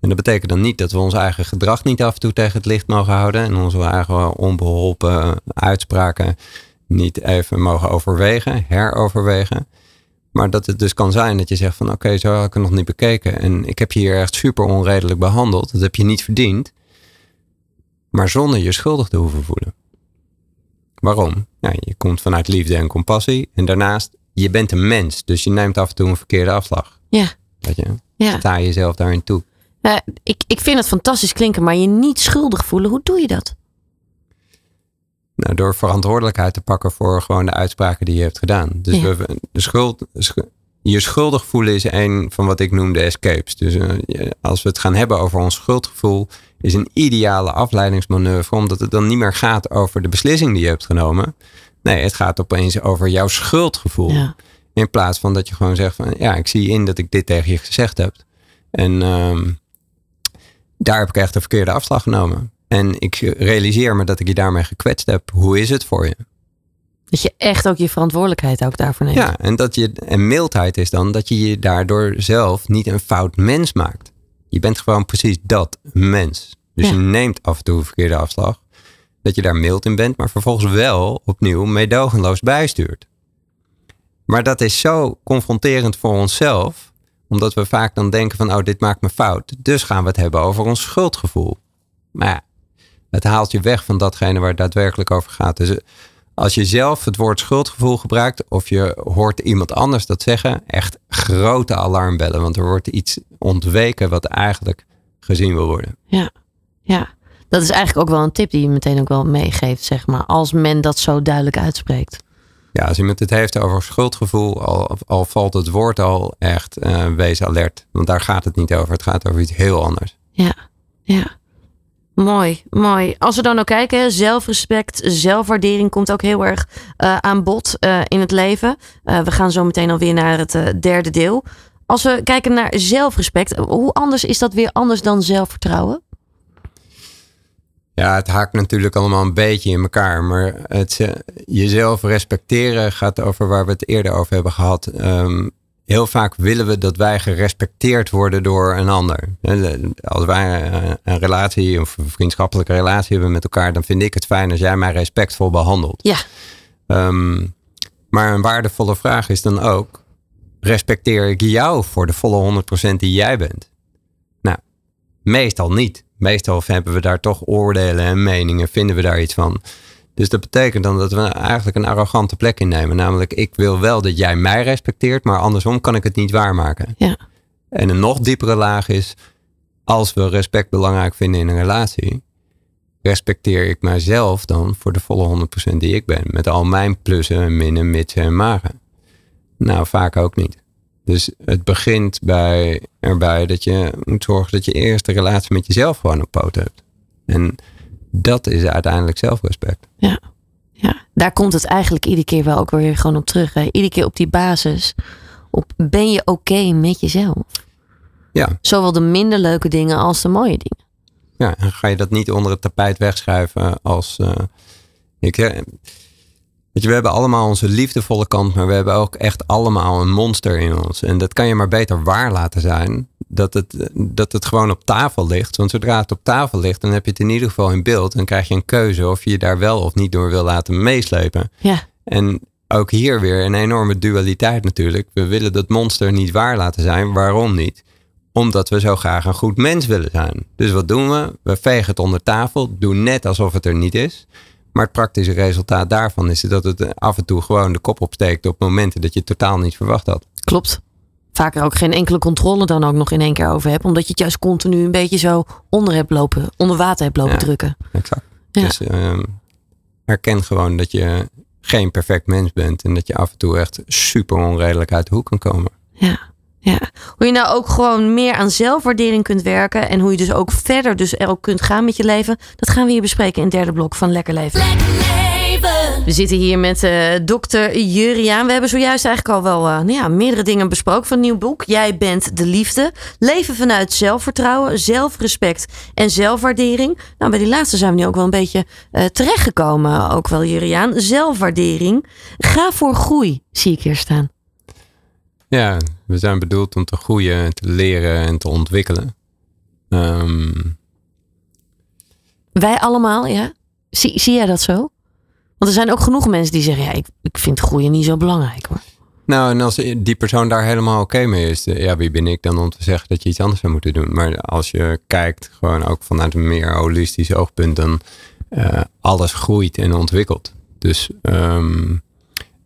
En dat betekent dan niet dat we ons eigen gedrag niet af en toe tegen het licht mogen houden. En onze eigen onbeholpen uitspraken niet even mogen overwegen, heroverwegen. Maar dat het dus kan zijn dat je zegt van oké, zo had ik het nog niet bekeken. En ik heb je hier echt super onredelijk behandeld. Dat heb je niet verdiend. Maar zonder je schuldig te hoeven voelen. Waarom? Nou, je komt vanuit liefde en compassie. En daarnaast, je bent een mens. Dus je neemt af en toe een verkeerde afslag. Ja. Weet je? Ja. Sta jezelf daarin toe. Eh, ik, ik vind het fantastisch klinken, maar je niet schuldig voelen. Hoe doe je dat? Nou, door verantwoordelijkheid te pakken voor gewoon de uitspraken die je hebt gedaan. Dus Ja. we, de schuld, sch- je schuldig voelen is een van wat ik noem de escapes. Dus eh, als we het gaan hebben over ons schuldgevoel, is een ideale afleidingsmanoeuvre, omdat het dan niet meer gaat over de beslissing die je hebt genomen. Nee, het gaat opeens over jouw schuldgevoel. Ja. In plaats van dat je gewoon zegt van ja, ik zie in dat ik dit tegen je gezegd heb. En ehm, daar heb ik echt een verkeerde afslag genomen. En ik realiseer me dat ik je daarmee gekwetst heb. Hoe is het voor je? Dat je echt ook je verantwoordelijkheid ook daarvoor neemt. Ja, en, dat je, en mildheid is dan dat je je daardoor zelf niet een fout mens maakt. Je bent gewoon precies dat, mens. Dus Ja. je neemt af en toe een verkeerde afslag. Dat je daar mild in bent, maar vervolgens wel opnieuw meedogenloos bijstuurt. Maar dat is zo confronterend voor onszelf, omdat we vaak dan denken van, oh, dit maakt me fout. Dus gaan we het hebben over ons schuldgevoel. Maar ja, het haalt je weg van datgene waar het daadwerkelijk over gaat. Dus eh, als je zelf het woord schuldgevoel gebruikt of je hoort iemand anders dat zeggen, echt grote alarmbellen. Want er wordt iets ontweken wat eigenlijk gezien wil worden. Ja, ja. Dat is eigenlijk ook wel een tip die je meteen ook wel meegeeft, zeg maar. Als men dat zo duidelijk uitspreekt. Ja, als iemand het heeft over schuldgevoel, al, al valt het woord al echt, eh, wees alert. Want daar gaat het niet over. Het gaat over iets heel anders. Ja, ja. Mooi, mooi. Als we dan ook kijken, zelfrespect, zelfwaardering komt ook heel erg eh, aan bod eh, in het leven. Eh, we gaan zo meteen alweer naar het derde deel. Als we kijken naar zelfrespect, hoe anders is dat weer anders dan zelfvertrouwen? Ja, het haakt natuurlijk allemaal een beetje in elkaar. Maar het, jezelf respecteren gaat over waar we het eerder over hebben gehad. Ehm, heel vaak willen we dat wij gerespecteerd worden door een ander. Als wij eh, een relatie of een vriendschappelijke relatie hebben met elkaar, dan vind ik het fijn als jij mij respectvol behandelt. Ja, Ehm, maar een waardevolle vraag is dan ook: respecteer ik jou voor de volle 100% die jij bent? Nou, meestal niet. Meestal hebben we daar toch oordelen en meningen, vinden we daar iets van. Dus dat betekent dan dat we eigenlijk een arrogante plek innemen. Namelijk, ik wil wel dat jij mij respecteert, maar andersom kan ik het niet waarmaken. ja, En een nog diepere laag is, als we respect belangrijk vinden in een relatie, respecteer ik mijzelf dan voor de volle 100% die ik ben. Met al mijn plussen en minnen, mitsen en magen. Nou, vaak ook niet. Dus het begint bij, erbij dat je moet zorgen dat je eerst de relatie met jezelf gewoon op poot hebt. En dat is uiteindelijk zelfrespect. ja, ja. Daar komt het eigenlijk iedere keer wel ook weer gewoon op terug. Hè? Iedere keer op die basis. Op ben je oké met jezelf? Ja, Zowel de minder leuke dingen als de mooie dingen. Ja, en ga je dat niet onder het tapijt wegschuiven als. eh, ik, weet je, we hebben allemaal onze liefdevolle kant, maar we hebben ook echt allemaal een monster in ons. En dat kan je maar beter waar laten zijn. Dat het, dat het gewoon op tafel ligt. Want zodra het op tafel ligt, dan heb je het in ieder geval in beeld. Dan krijg je een keuze of je je daar wel of niet door wil laten meeslepen. Ja, En ook hier weer een enorme dualiteit natuurlijk. We willen dat monster niet waar laten zijn. Waarom niet? Omdat we zo graag een goed mens willen zijn. Dus wat doen we? We vegen het onder tafel, doen net alsof het er niet is. Maar het praktische resultaat daarvan is dat het af en toe gewoon de kop opsteekt op momenten dat je het totaal niet verwacht had. klopt. Vaak er ook geen enkele controle dan ook nog in één keer over hebt. Omdat je het juist continu een beetje zo onder hebt lopen, onder water hebt lopen Ja. drukken. Exact. Ja. Dus ehm, herken gewoon dat je geen perfect mens bent en dat je af en toe echt super onredelijk uit de hoek kan komen. Ja, ja. Hoe je nou ook gewoon meer aan zelfwaardering kunt werken. En hoe je dus ook verder dus er ook kunt gaan met je leven. Dat gaan we hier bespreken in het derde blok van Lekker Leven. Lekker leven. We zitten hier met eh dokter Juriaan. We hebben zojuist eigenlijk al wel eh, nou ja, meerdere dingen besproken van het nieuw boek. Jij bent de liefde. Leven vanuit zelfvertrouwen, zelfrespect en zelfwaardering. Nou, bij die laatste zijn we nu ook wel een beetje eh, terechtgekomen. Ook wel Juriaan. Zelfwaardering. Ga voor groei, zie ik hier staan. Ja, we zijn bedoeld om te groeien, te leren en te ontwikkelen. Ehm, Wij allemaal, ja? Zie, zie jij dat zo? Want er zijn ook genoeg mensen die zeggen: ja, ik, ik vind groeien niet zo belangrijk nou, en als die persoon daar helemaal oké mee is, eh, ja, wie ben ik dan om te zeggen dat je iets anders zou moeten doen? Maar als je kijkt, gewoon ook vanuit een meer holistisch oogpunt, dan eh, alles groeit en ontwikkelt. Dus, ehm,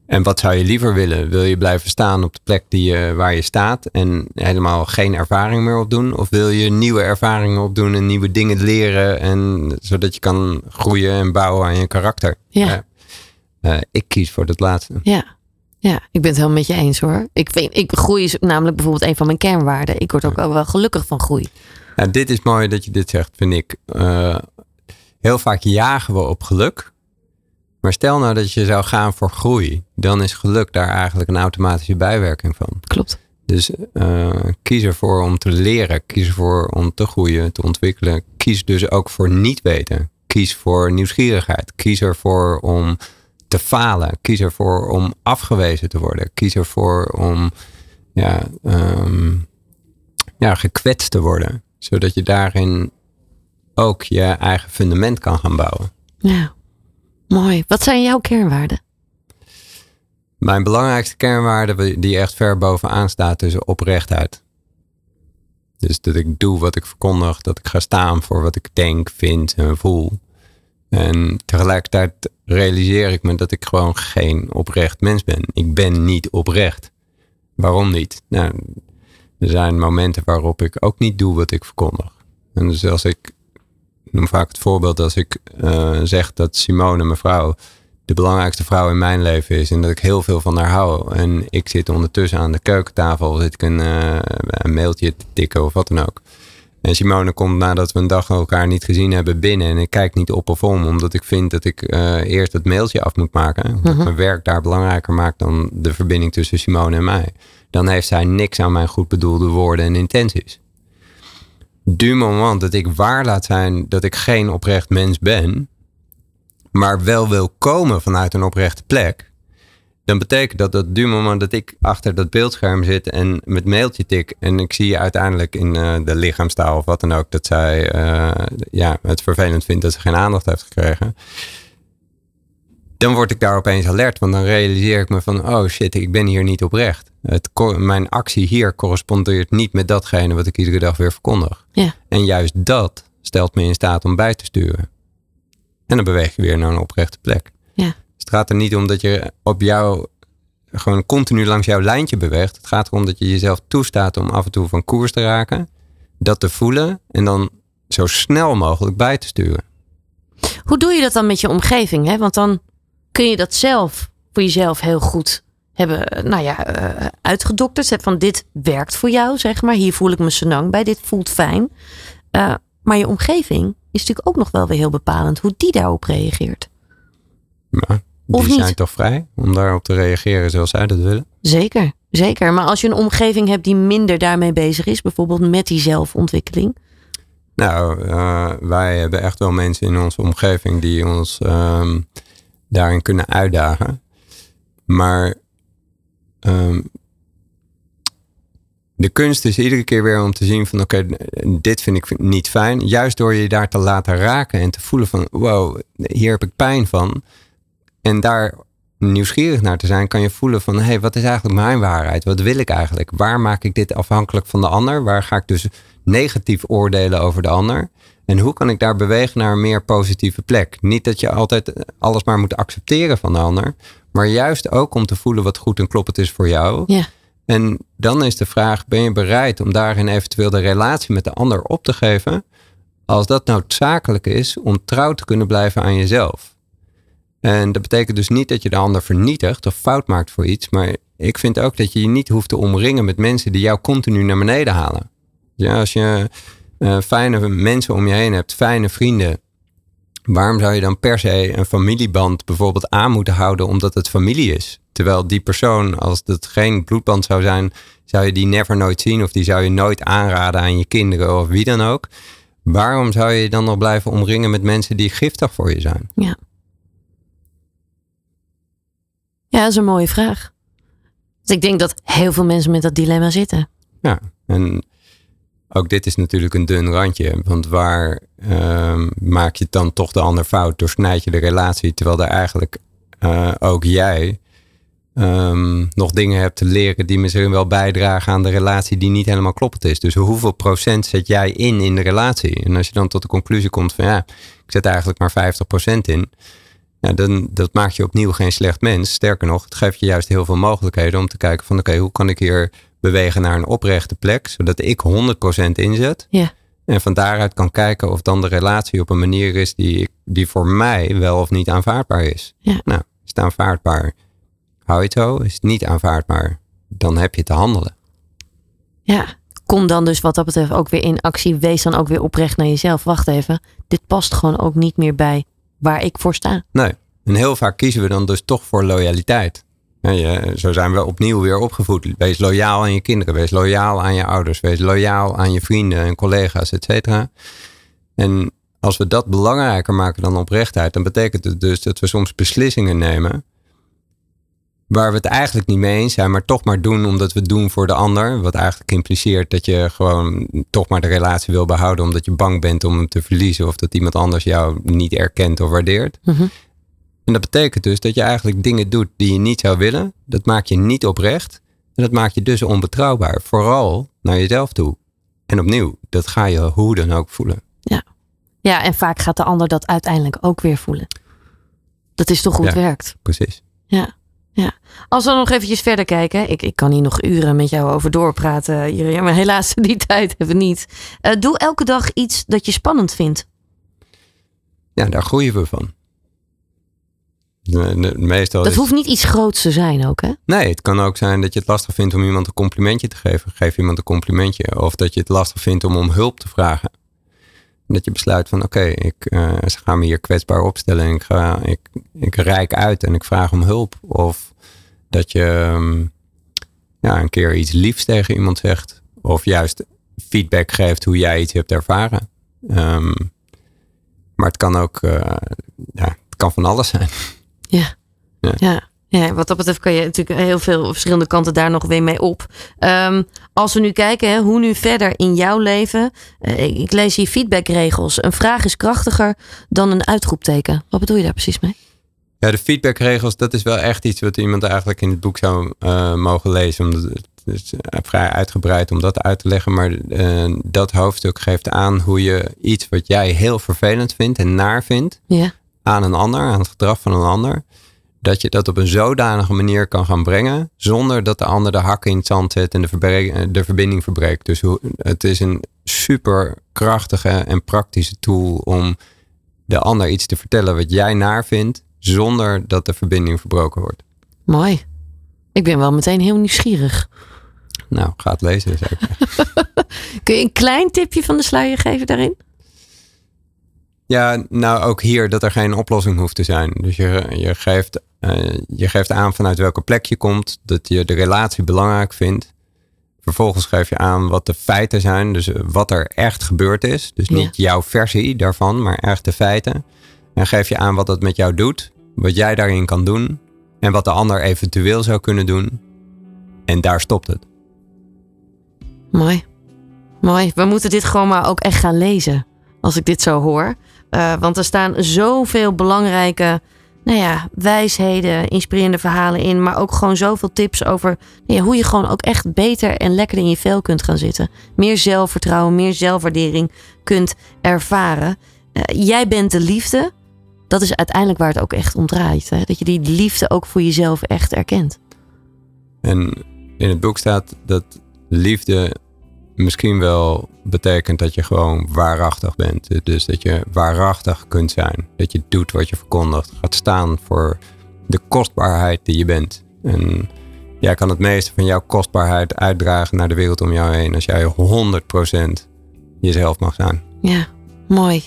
en wat zou je liever willen? Wil je blijven staan op de plek die je, waar je staat en helemaal geen ervaring meer opdoen? Of wil je nieuwe ervaringen opdoen en nieuwe dingen leren, en, zodat je kan groeien en bouwen aan je karakter? Ja. Uh, ik kies voor het laatste. Ja. Ja, ik ben het helemaal met je eens hoor. Ik, vind, ik groei is namelijk bijvoorbeeld een van mijn kernwaarden. Ik word ook wel gelukkig van groei. Dit is mooi dat je dit zegt, vind ik. Uh, heel vaak jagen we op geluk. Maar stel nou dat je zou gaan voor groei, dan is geluk daar eigenlijk een automatische bijwerking van. Klopt. Dus uh, kies ervoor om te leren, kies ervoor om te groeien, te ontwikkelen. Kies dus ook voor niet weten. Kies voor nieuwsgierigheid. Kies ervoor om te falen. Kies ervoor om afgewezen te worden. Kies ervoor om ja, um, ja, gekwetst te worden. Zodat je daarin ook je eigen fundament kan gaan bouwen. Ja, mooi. Wat zijn jouw kernwaarden? Mijn belangrijkste kernwaarde, die echt ver bovenaan staat, is oprechtheid. Dus dat ik doe wat ik verkondig, dat ik ga staan voor wat ik denk, vind en voel. En tegelijkertijd realiseer ik me dat ik gewoon geen oprecht mens ben. Ik ben niet oprecht. Waarom niet? Nou, er zijn momenten waarop ik ook niet doe wat ik verkondig. En dus als ik noem vaak het voorbeeld als ik uh, zeg dat Simone, mijn vrouw, de belangrijkste vrouw in mijn leven is en dat ik heel veel van haar hou. En ik zit ondertussen aan de keukentafel, zit ik een, uh, een mailtje te tikken of wat dan ook. En Simone komt nadat we een dag elkaar niet gezien hebben binnen. En ik kijk niet op of om, omdat ik vind dat ik uh, eerst het mailtje af moet maken. Omdat uh-huh. mijn werk daar belangrijker maakt dan de verbinding tussen Simone en mij. Dan heeft zij niks aan mijn goed bedoelde woorden en intenties du moment dat ik waar laat zijn dat ik geen oprecht mens ben, maar wel wil komen vanuit een oprechte plek, dan betekent dat dat du moment dat ik achter dat beeldscherm zit en met mailtje tik en ik zie je uiteindelijk in uh, de lichaamstaal of wat dan ook dat zij uh, ja, het vervelend vindt dat ze geen aandacht heeft gekregen dan word ik daar opeens alert. Want dan realiseer ik me van, oh shit, ik ben hier niet oprecht. Het, mijn actie hier correspondeert niet met datgene wat ik iedere dag weer verkondig. Ja. En juist dat stelt me in staat om bij te sturen. En dan beweeg je weer naar een oprechte plek. Het gaat er niet om dat je op jou gewoon continu langs jouw lijntje beweegt. Het gaat erom dat je jezelf toestaat om af en toe van koers te raken. Dat te voelen en dan zo snel mogelijk bij te sturen. Hoe doe je dat dan met je omgeving? Hè? Want dan kun je dat zelf voor jezelf heel goed hebben nou ja, uh, uitgedokterd. Van dit werkt voor jou, zeg maar. Hier voel ik me senang bij, dit voelt fijn. Uh, maar je omgeving is natuurlijk ook nog wel weer heel bepalend hoe die daarop reageert. Ja, die zijn toch vrij om daarop te reageren zoals zij dat willen? Zeker, zeker. Maar als je een omgeving hebt die minder daarmee bezig is, bijvoorbeeld met die zelfontwikkeling. Nou, uh, wij hebben echt wel mensen in onze omgeving die ons um, daarin kunnen uitdagen. Maar um, de kunst is iedere keer weer om te zien van oké, okay, dit vind ik niet fijn. Juist door je daar te laten raken en te voelen van wow, hier heb ik pijn van. En daar nieuwsgierig naar te zijn, kan je voelen van hé, hey, wat is eigenlijk mijn waarheid? Wat wil ik eigenlijk? Waar maak ik dit afhankelijk van de ander? Waar ga ik dus negatief oordelen over de ander? En hoe kan ik daar bewegen naar een meer positieve plek? Niet dat je altijd alles maar moet accepteren van de ander, maar juist ook om te voelen wat goed en kloppend is voor jou. Ja. En dan is de vraag: ben je bereid om daarin eventueel de relatie met de ander op te geven? Als dat noodzakelijk is om trouw te kunnen blijven aan jezelf. En dat betekent dus niet dat je de ander vernietigt of fout maakt voor iets. Maar ik vind ook dat je je niet hoeft te omringen met mensen die jou continu naar beneden halen. Ja, als je uh, fijne mensen om je heen hebt, fijne vrienden. Waarom zou je dan per se een familieband bijvoorbeeld aan moeten houden omdat het familie is? Terwijl die persoon, als het geen bloedband zou zijn, zou je die never nooit zien of die zou je nooit aanraden aan je kinderen of wie dan ook. Waarom zou je dan nog blijven omringen met mensen die giftig voor je zijn? Ja. Ja, dat is een mooie vraag. Dus ik denk dat heel veel mensen met dat dilemma zitten. Ja, en ook dit is natuurlijk een dun randje. Want waar uh, maak je dan toch de ander fout? Doorsnijd je de relatie, terwijl er eigenlijk uh, ook jij um, nog dingen hebt te leren die misschien wel bijdragen aan de relatie die niet helemaal kloppend is. Dus hoeveel procent zet jij in in de relatie? En als je dan tot de conclusie komt van ja, ik zet eigenlijk maar 50% in. Ja, dan, dat maakt je opnieuw geen slecht mens. Sterker nog, het geeft je juist heel veel mogelijkheden om te kijken van oké, hoe kan ik hier bewegen naar een oprechte plek, zodat ik 100% inzet. Ja. En van daaruit kan kijken of dan de relatie op een manier is die, die voor mij wel of niet aanvaardbaar is. Ja. Nou, is het aanvaardbaar? Hou je het zo? Is het niet aanvaardbaar? Dan heb je te handelen. Ja, kom dan dus wat dat betreft ook weer in actie. Wees dan ook weer oprecht naar jezelf. Wacht even, dit past gewoon ook niet meer bij waar ik voor sta. Nee. En heel vaak kiezen we dan dus toch voor loyaliteit. Zo zijn we opnieuw weer opgevoed. Wees loyaal aan je kinderen. Wees loyaal aan je ouders. Wees loyaal aan je vrienden en collega's, et cetera. En als we dat belangrijker maken dan oprechtheid, dan betekent het dus dat we soms beslissingen nemen waar we het eigenlijk niet mee eens zijn, maar toch maar doen omdat we het doen voor de ander. Wat eigenlijk impliceert dat je gewoon toch maar de relatie wil behouden omdat je bang bent om hem te verliezen of dat iemand anders jou niet erkent of waardeert. Mhm. En dat betekent dus dat je eigenlijk dingen doet die je niet zou willen. Dat maakt je niet oprecht. En dat maakt je dus onbetrouwbaar. Vooral naar jezelf toe. En opnieuw, dat ga je hoe dan ook voelen. Ja, en vaak gaat de ander dat uiteindelijk ook weer voelen. Dat is toch hoe het Ja. werkt. Precies. Ja, ja. Als we nog eventjes verder kijken. Ik, ik kan hier nog uren met jou over doorpraten. Jurjen, maar helaas, die tijd hebben we niet. Eh, doe elke dag iets dat je spannend vindt. Ja, daar groeien we van. Meestal Dat is- hoeft niet iets groots te zijn ook, hè? Nee, het kan ook zijn dat je het lastig vindt om iemand een complimentje te geven. Geef iemand een complimentje. Of dat je het lastig vindt om om hulp te vragen. Dat je besluit van oké, ik eh, ze gaan me hier kwetsbaar opstellen. En ik, ga, ik, ik reik uit en ik vraag om hulp. Of dat je ehm, ja, een keer iets liefs tegen iemand zegt. Of juist feedback geeft hoe jij iets hebt ervaren. Ehm, maar het kan ook, eh, ja, het kan van alles zijn. Ja. Ja. ja. Ja, wat dat betreft kan je natuurlijk heel veel verschillende kanten daar nog weer mee op. Ehm, als we nu kijken, hè, hoe nu verder in jouw leven. Eh, ik, lees hier feedbackregels. Een vraag is krachtiger dan een uitroepteken. Wat bedoel je daar precies mee? Ja, de feedbackregels, dat is wel echt iets wat iemand eigenlijk in het boek zou eh, mogen lezen. Omdat het is eh, vrij uitgebreid om dat uit te leggen. Maar dat hoofdstuk geeft aan hoe je iets wat jij heel vervelend vindt en naar vindt Ja. aan een ander, aan het gedrag van een ander. Dat je dat op een zodanige manier kan gaan brengen. Zonder dat de ander de hakken in het zand zet en de, eh, de verbinding verbreekt. Dus het is een super krachtige en praktische tool om de ander iets te vertellen wat jij naar vindt. Zonder dat de verbinding verbroken wordt. Mooi. Ik ben wel meteen heel nieuwsgierig. Nou, ga het lezen. Kun je een klein tipje van de sluier geven daarin? Ja, nou ook hier dat er geen oplossing hoeft te zijn. Dus je, je, geeft, eh, je geeft aan vanuit welke plek je komt, dat je de relatie belangrijk vindt. Vervolgens geef je aan wat de feiten zijn, dus eh, wat er echt gebeurd is. Dus niet jouw versie daarvan, maar echt de feiten. En geef je aan wat dat met jou doet, wat jij daarin kan doen en wat de ander eventueel zou kunnen doen. En daar stopt het. Mooi. Mooi. We moeten dit gewoon maar ook echt gaan lezen. Als ik dit zo hoor. Eh, want er staan zoveel belangrijke nou ja, wijsheden, inspirerende verhalen in. Maar ook gewoon zoveel tips over nou ja, hoe je gewoon ook echt beter en lekkerder in je vel kunt gaan zitten. Meer zelfvertrouwen, meer zelfwaardering kunt ervaren. Eh, jij bent de liefde. Dat is uiteindelijk waar het ook echt om draait. Hè? Dat je die liefde ook voor jezelf echt erkent. En in het boek staat dat liefde misschien wel betekent dat je gewoon waarachtig bent. Dus dat je waarachtig kunt zijn. Dat je doet wat je verkondigt. Gaat staan voor de kostbaarheid die je bent. En jij kan het meeste van jouw kostbaarheid uitdragen naar de wereld om jou heen. Als jij 100% jezelf mag zijn. Ja, mooi.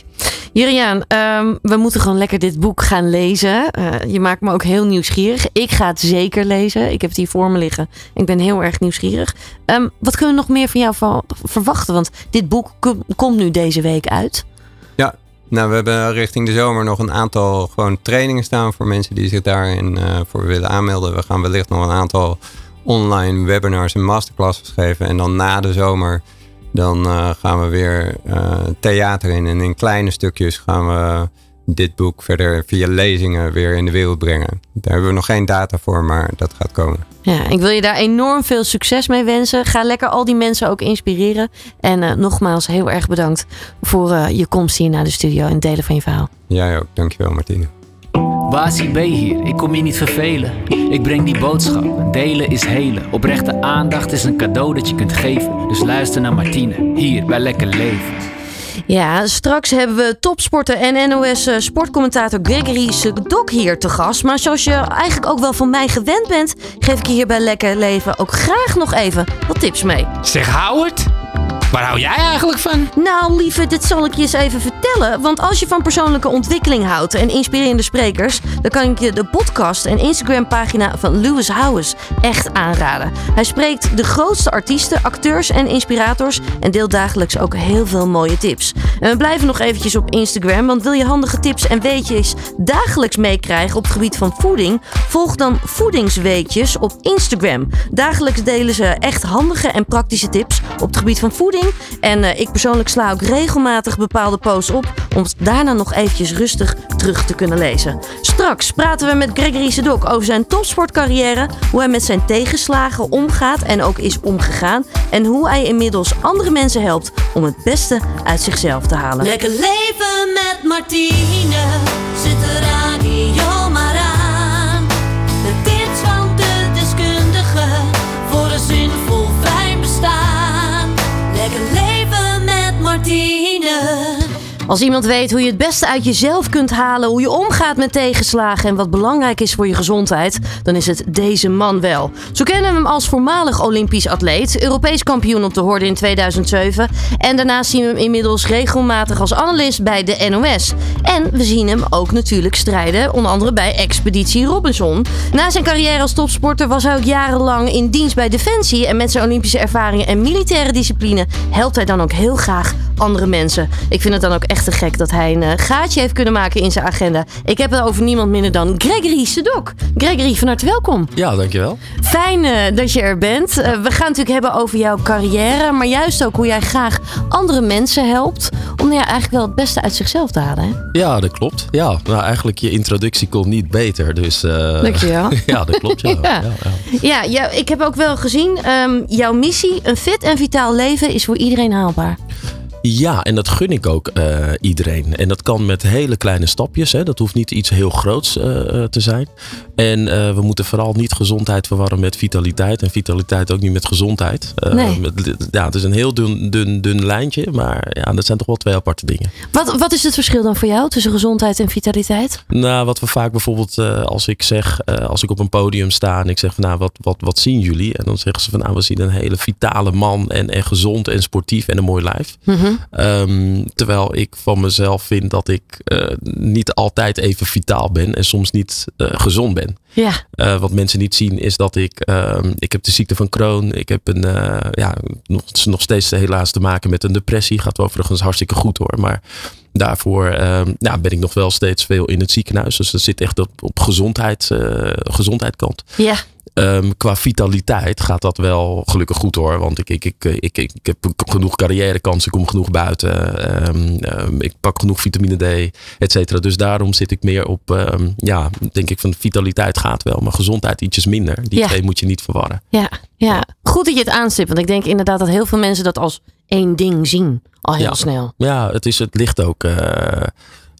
Juriaan, ehm, we moeten gewoon lekker dit boek gaan lezen. Eh, je maakt me ook heel nieuwsgierig. Ik ga het zeker lezen. Ik heb het hier voor me liggen. Ik ben heel erg nieuwsgierig. Ehm, wat kunnen we nog meer van jou verwachten? Want dit boek kom- komt nu deze week uit. Ja, nou we hebben richting de zomer nog een aantal gewoon trainingen staan voor mensen die zich daarin eh, voor willen aanmelden. We gaan wellicht nog een aantal online webinars en masterclasses geven. En dan na de zomer dan eh, gaan we weer eh, theater in. En in kleine stukjes gaan we dit boek verder via lezingen weer in de wereld brengen. Daar hebben we nog geen data voor, maar dat gaat komen. Ja, ik wil je daar enorm veel succes mee wensen. Ga lekker al die mensen ook inspireren. En eh, nogmaals heel erg bedankt voor je komst hier naar de studio en het delen van je verhaal. Jij ook, dankjewel Martine. Basie B hier, ik kom je niet vervelen. Ik breng die boodschap, delen is helen. Oprechte aandacht is een cadeau dat je kunt geven. Dus luister naar Martine, hier bij Lekker Leven. Ja, straks hebben we topsporter en NOS eh, sportcommentator Gregory Sedok hier te gast. Maar zoals je eigenlijk ook wel van mij gewend bent, geef ik je hier bij Lekker Leven ook graag nog even wat tips mee. Zeg Howard, waar hou jij eigenlijk van? Nou, lieve, dit zal ik je eens even vertellen. Want als je van persoonlijke ontwikkeling houdt en inspirerende sprekers, dan kan ik je de podcast en Instagram-pagina van Lewis Howes echt aanraden. Hij spreekt de grootste artiesten, acteurs en inspirators en deelt dagelijks ook heel veel mooie tips. En we blijven nog eventjes op Instagram, want wil je handige tips en weetjes dagelijks meekrijgen op het gebied van voeding? Volg dan Voedingsweetjes op Instagram. Dagelijks delen ze echt handige en praktische tips op het gebied van voeding. En eh, ik persoonlijk sla ook regelmatig bepaalde posts op om het daarna nog eventjes rustig terug te kunnen lezen. Straks praten we met Gregory Sedok over zijn topsportcarrière, hoe hij met zijn tegenslagen omgaat en ook is omgegaan en hoe hij inmiddels andere mensen helpt om het beste uit zichzelf te halen. Lekker leven met Martine. Zet de Als iemand weet hoe je het beste uit jezelf kunt halen, hoe je omgaat met tegenslagen en wat belangrijk is voor je gezondheid, dan is het deze man wel. Zo kennen we hem als voormalig Olympisch atleet, Europees kampioen op de horde in 2007 en daarnaast zien we hem inmiddels regelmatig als analist bij de NOS. En we zien hem ook natuurlijk strijden, onder andere bij Expeditie Robinson. Na zijn carrière als topsporter was hij ook jarenlang in dienst bij Defensie en met zijn Olympische ervaringen en militaire discipline helpt hij dan ook heel graag andere mensen. Ik vind het dan ook echt te gek dat hij een eh, gaatje heeft kunnen maken in zijn agenda. Ik heb het over niemand minder dan Gregory Sedok. Gregory, van harte welkom. Ja, dankjewel. Fijn eh, dat je er bent. Eh, we gaan natuurlijk hebben over jouw carrière, maar juist ook hoe jij graag andere mensen helpt om nou ja, eigenlijk wel het beste uit zichzelf te halen. Hè? Ja, dat klopt. Ja, nou eigenlijk je introductie kon niet beter. Dus, eh, Dankjewel. ja, dat klopt. Ja. Ja. Ja. Ja, Ja, ja, ik heb ook wel gezien, ehm, jouw missie, een fit en vitaal leven, is voor iedereen haalbaar. Ja, en dat gun ik ook eh, iedereen. En dat kan met hele kleine stapjes. Hè. Dat hoeft niet iets heel groots eh, te zijn. En eh, we moeten vooral niet gezondheid verwarren met vitaliteit. En vitaliteit ook niet met gezondheid. Eh, Nee. met- ja, het is een heel dun, dun, dun lijntje. Maar ja, dat zijn toch wel twee aparte dingen. Wat, wat is het verschil dan voor jou tussen gezondheid en vitaliteit? Nou, wat we vaak bijvoorbeeld, eh, als ik zeg, als ik op een podium sta en ik zeg van nou, wat, wat, wat zien jullie? En dan zeggen ze van nou, we zien een hele vitale man en, en gezond en sportief en een mooi lijf. Ehm, terwijl ik van mezelf vind dat ik niet altijd even vitaal ben en soms niet gezond ben. Ja, Eh, wat mensen niet zien is dat ik, ehm, ik heb de ziekte van Crohn. Ik heb een, eh, ja, nog, nog steeds helaas te maken met een depressie. Gaat overigens hartstikke goed hoor. Maar daarvoor ja, ben ik nog wel steeds veel in het ziekenhuis. Dus dat zit echt op, op gezondheid, eh, gezondheidskant. ja. Ehm, qua vitaliteit gaat dat wel gelukkig goed hoor. Want ik, ik, ik, ik, ik, heb genoeg carrièrekansen, ik kom genoeg buiten. Ehm, ehm, ik pak genoeg vitamine D, et cetera. Dus daarom zit ik meer op, ja, denk ik van vitaliteit gaat wel. Maar gezondheid ietsjes minder. Die Ja. twee moet je niet verwarren. Ja, ja, goed dat je het aanstipt. Want ik denk inderdaad dat heel veel mensen dat als één ding zien. Al heel Ja. snel. Ja, het, is, het ligt ook eh,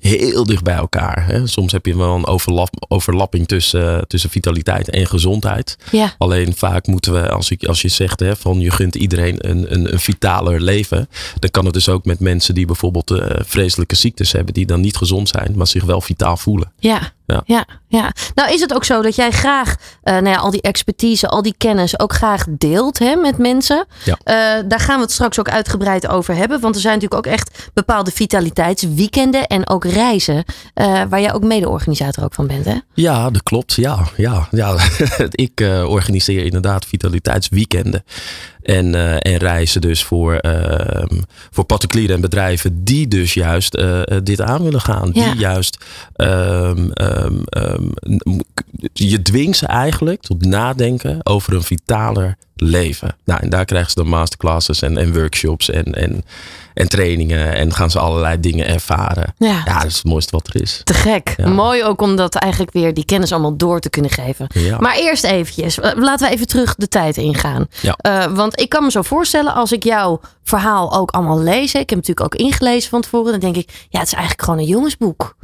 heel dicht bij elkaar. Hè. Soms heb je wel een overlap, overlapping tussen, tussen vitaliteit en gezondheid. Ja, Alleen vaak moeten we, als, ik, als je zegt hè, van je gunt iedereen een, een, een vitaler leven, dan kan het dus ook met mensen die bijvoorbeeld eh, vreselijke ziektes hebben, die dan niet gezond zijn, maar zich wel vitaal voelen. ja, ja. Ja. ja, Nou is het ook zo dat jij graag eh, nou ja, al die expertise, al die kennis ook graag deelt hè, met mensen. Ja. Eh, daar gaan we het straks ook uitgebreid over hebben. Want er zijn natuurlijk ook echt bepaalde vitaliteitsweekenden en ook reizen. eh, waar jij ook mede-organisator ook van bent. Hè? Ja, dat klopt. Ja, ja, ja. ik organiseer inderdaad vitaliteitsweekenden. En, eh, en reizen dus voor, ehm, voor particulieren en bedrijven die dus juist eh, eh, dit aan willen gaan. Ja. Die juist, ehm, ehm, je dwingt ze eigenlijk tot nadenken over een vitaler leven. Nou, en daar krijgen ze dan masterclasses en, en workshops en, en, en trainingen. En gaan ze allerlei dingen ervaren. Ja. Ja, dat is het mooiste wat er is. Te gek. Ja. Mooi ook om dat eigenlijk weer die kennis allemaal door te kunnen geven. Ja. Maar eerst eventjes, eh, laten we even terug de tijd ingaan. Ja. Eh, want ik kan me zo voorstellen, als ik jouw verhaal ook allemaal lees. Ik heb natuurlijk ook ingelezen van tevoren. Dan denk ik, ja, het is eigenlijk gewoon een jongensboek.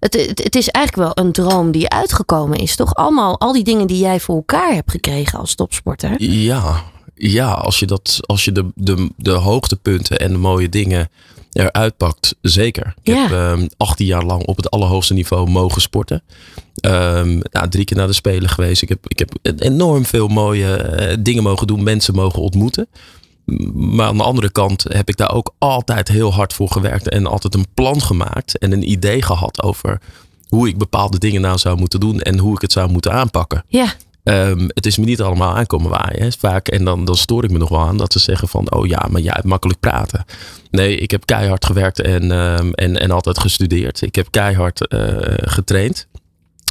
Het, het, het is eigenlijk wel een droom die uitgekomen is, toch? Allemaal, al die dingen die jij voor elkaar hebt gekregen als topsporter. Ja, ja als je, dat, als je de, de, de hoogtepunten en de mooie dingen eruit pakt, zeker. Ik Ja. heb ehm 18 jaar lang op het allerhoogste niveau mogen sporten. Ehm, nou, drie keer naar de Spelen geweest. Ik heb, ik heb enorm veel mooie eh, dingen mogen doen, mensen mogen ontmoeten. Maar aan de andere kant heb ik daar ook altijd heel hard voor gewerkt en altijd een plan gemaakt en een idee gehad over hoe ik bepaalde dingen nou zou moeten doen en hoe ik het zou moeten aanpakken. Ja, Ehm, het is me niet allemaal aankomen waaien. Hè. Vaak, en dan, dan stoor ik me nog wel aan dat ze zeggen van, oh ja, maar jij hebt makkelijk praten. Nee, ik heb keihard gewerkt en, ehm, en, en altijd gestudeerd. Ik heb keihard eh, getraind.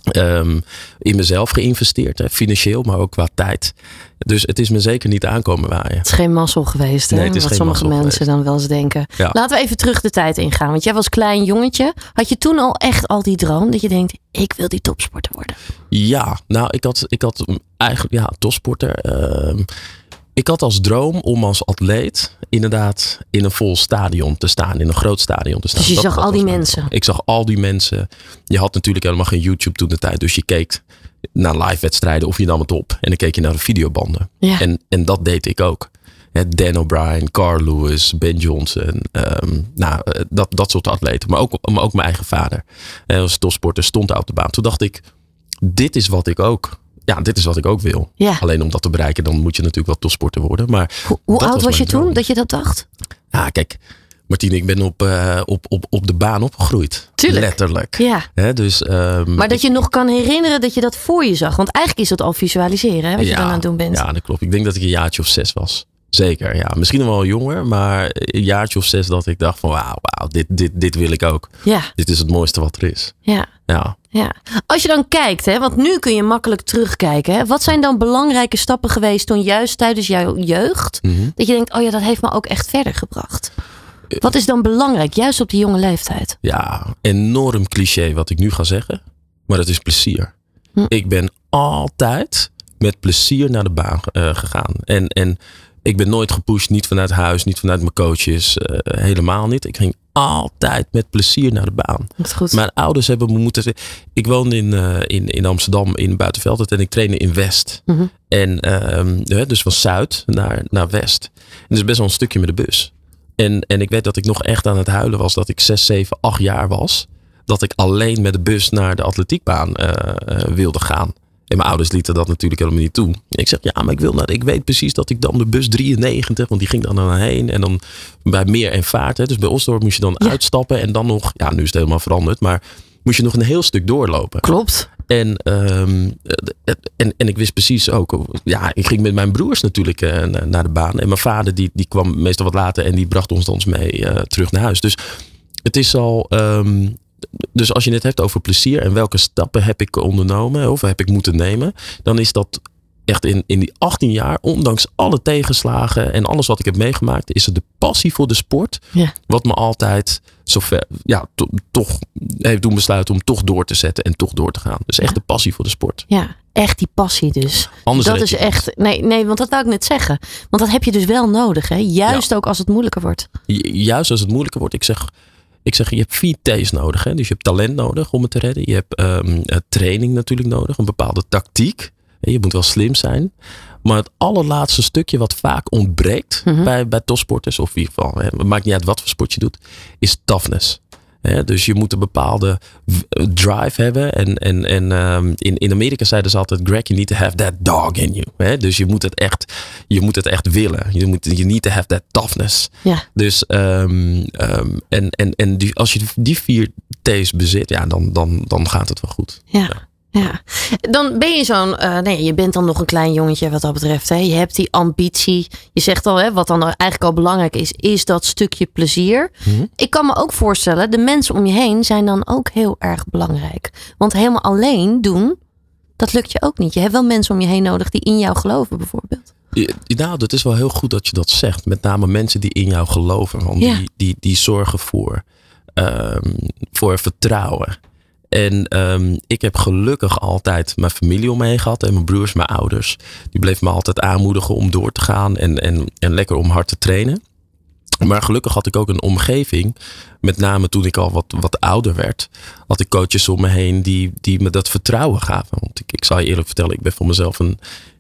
Ehm, in mezelf geïnvesteerd, hè, financieel, maar ook qua tijd. Dus het is me zeker niet aankomen waaien. het is geen mazzel geweest, hè? Nee, wat sommige mensen dan wel eens denken. Ja. Laten we even terug de tijd ingaan. Want jij was klein jongetje. Had je toen al echt al die droom dat je denkt, ik wil die topsporter worden? Ja, nou, ik had, ik had eigenlijk, ja, topsporter. ehm, ik had als droom om als atleet inderdaad in een vol stadion te staan, in een groot stadion te staan. Dus je Dat- zag dat al die mensen? Ik zag al die mensen. Je had natuurlijk helemaal geen YouTube toen de tijd, dus je keek naar live wedstrijden of je nam het op en dan keek je naar de videobanden. Ja. En, en dat deed ik ook. Dan O'Brien, Carl Lewis, Ben Johnson. ehm, nou, eh, dat, dat soort atleten. Maar ook, maar ook mijn eigen vader. Hij was topsporter, stond daar op de baan. Toen dacht ik, dit is wat ik ook. Ja, dit is wat ik ook wil. Ja. Alleen om dat te bereiken, dan moet je natuurlijk wel topsporter worden. Maar Hoe, oud was je toen dat je dat dacht? Ja, kijk, Martine, ik ben op, eh, op, op, op de baan opgegroeid. Tuurlijk. Letterlijk. Ja. Hè, dus, ehm, Maar dat ik- je nog kan herinneren dat je dat voor je zag. Want eigenlijk is dat al visualiseren, hè, wat je dan aan het doen bent. Ja, dat klopt. Ik denk dat ik een jaartje of zes was. Zeker, ja. Misschien wel jonger, maar een jaartje of zes dat ik dacht van wauw, wauw dit, dit, dit wil ik ook. Ja, Dit is het mooiste wat er is. ja. Ja. Ja. Als je dan kijkt, hè, want nu kun je makkelijk terugkijken. Hè, wat zijn dan belangrijke stappen geweest toen juist tijdens jouw jeugd? Mhm. Dat je denkt, oh ja, dat heeft me ook echt verder gebracht. Wat is dan belangrijk, juist op die jonge leeftijd? Ja, enorm cliché wat ik nu ga zeggen. Maar dat is plezier. Hm. Ik ben altijd met plezier naar de baan eh, gegaan. En, en ik ben nooit gepusht, niet vanuit huis, niet vanuit mijn coaches. eh, helemaal niet. Ik ging altijd met plezier naar de baan. Dat is goed. Mijn ouders hebben me moeten. Ik woonde in, eh, in, in Amsterdam in Buitenveldert en ik trainde in West. Mhm. En ehm, dus van Zuid naar, naar West. En is best wel een stukje met de bus. En, en ik weet dat ik nog echt aan het huilen was dat ik 6, 7, 8 jaar was. Dat ik alleen met de bus naar de atletiekbaan eh, wilde gaan. En mijn ouders lieten dat natuurlijk helemaal niet toe. Ik zeg, ja, maar ik wil naar, ik weet precies dat ik dan de bus 93, want die ging dan naar heen. En dan bij Meer en Vaart, hè, dus bij Osdorp moest je dan Ja. uitstappen. En dan nog, ja, nu is het helemaal veranderd, maar moest je nog een heel stuk doorlopen. Klopt. En, ehm, eh, en, en ik wist precies ook, ja, ik ging met mijn broers natuurlijk eh, na- naar de baan. En mijn vader die, die kwam meestal wat later en die bracht ons dan mee eh, terug naar huis. Dus het is al, ehm, dus als je het hebt over plezier en welke stappen heb ik ondernomen of heb ik moeten nemen, dan is dat echt in, in die 18 jaar, ondanks alle tegenslagen en alles wat ik heb meegemaakt, is het de passie voor de sport Ja. wat me altijd zover, ja, to- toch heeft doen besluiten om toch door te zetten en toch door te gaan. Dus echt de passie voor de sport. Ja, echt die passie dus. Anders dat is het echt. Nee, nee, want dat wou ik net zeggen. Want dat heb je dus wel nodig, hè? Juist ook als het moeilijker wordt. Ju- Juist als het moeilijker wordt. Ik zeg, ik zeg je hebt vier T's nodig. Hè? Dus je hebt talent nodig om het te redden. Je hebt ehm, eh, training natuurlijk nodig. Een bepaalde tactiek. Je moet wel slim zijn. Maar het allerlaatste stukje wat vaak ontbreekt Mhm. bij, bij topsporters. Of in ieder geval, hè, het maakt niet uit wat voor sport je doet. Is toughness. Dus je moet een bepaalde eh, drive hebben. En, en, en ehm, in, in Amerika zeiden ze altijd: Greg, you need to have that dog in you. Hè? Dus je moet het echt, je moet het echt willen. Je, moet, you need to have that toughness. Ja. Dus ehm, en, en, en die, als je die vier T's bezit, ja, dan, dan, dan gaat het wel goed. Ja. Ja, dan ben je zo'n, eh, nee, je bent dan nog een klein jongetje wat dat betreft. Hè. Je hebt die ambitie. Je zegt al, hè, wat dan eigenlijk al belangrijk is, is dat stukje plezier. Mhm. Ik kan me ook voorstellen, de mensen om je heen zijn dan ook heel erg belangrijk. Want helemaal alleen doen, dat lukt je ook niet. Je hebt wel mensen om je heen nodig die in jou geloven, bijvoorbeeld. Ja, Nou, dat is wel heel goed dat je dat zegt. Met name mensen die in jou geloven. Want Ja. die, die, die zorgen voor, ehm, voor vertrouwen. En ehm, ik heb gelukkig altijd mijn familie om me heen gehad. En mijn broers, mijn ouders. Die bleven me altijd aanmoedigen om door te gaan. En, en, en lekker om hard te trainen. Maar gelukkig had ik ook een omgeving, met name toen ik al wat, wat ouder werd, had ik coaches om me heen die, die me dat vertrouwen gaven. Want ik, ik zal je eerlijk vertellen, ik ben voor mezelf een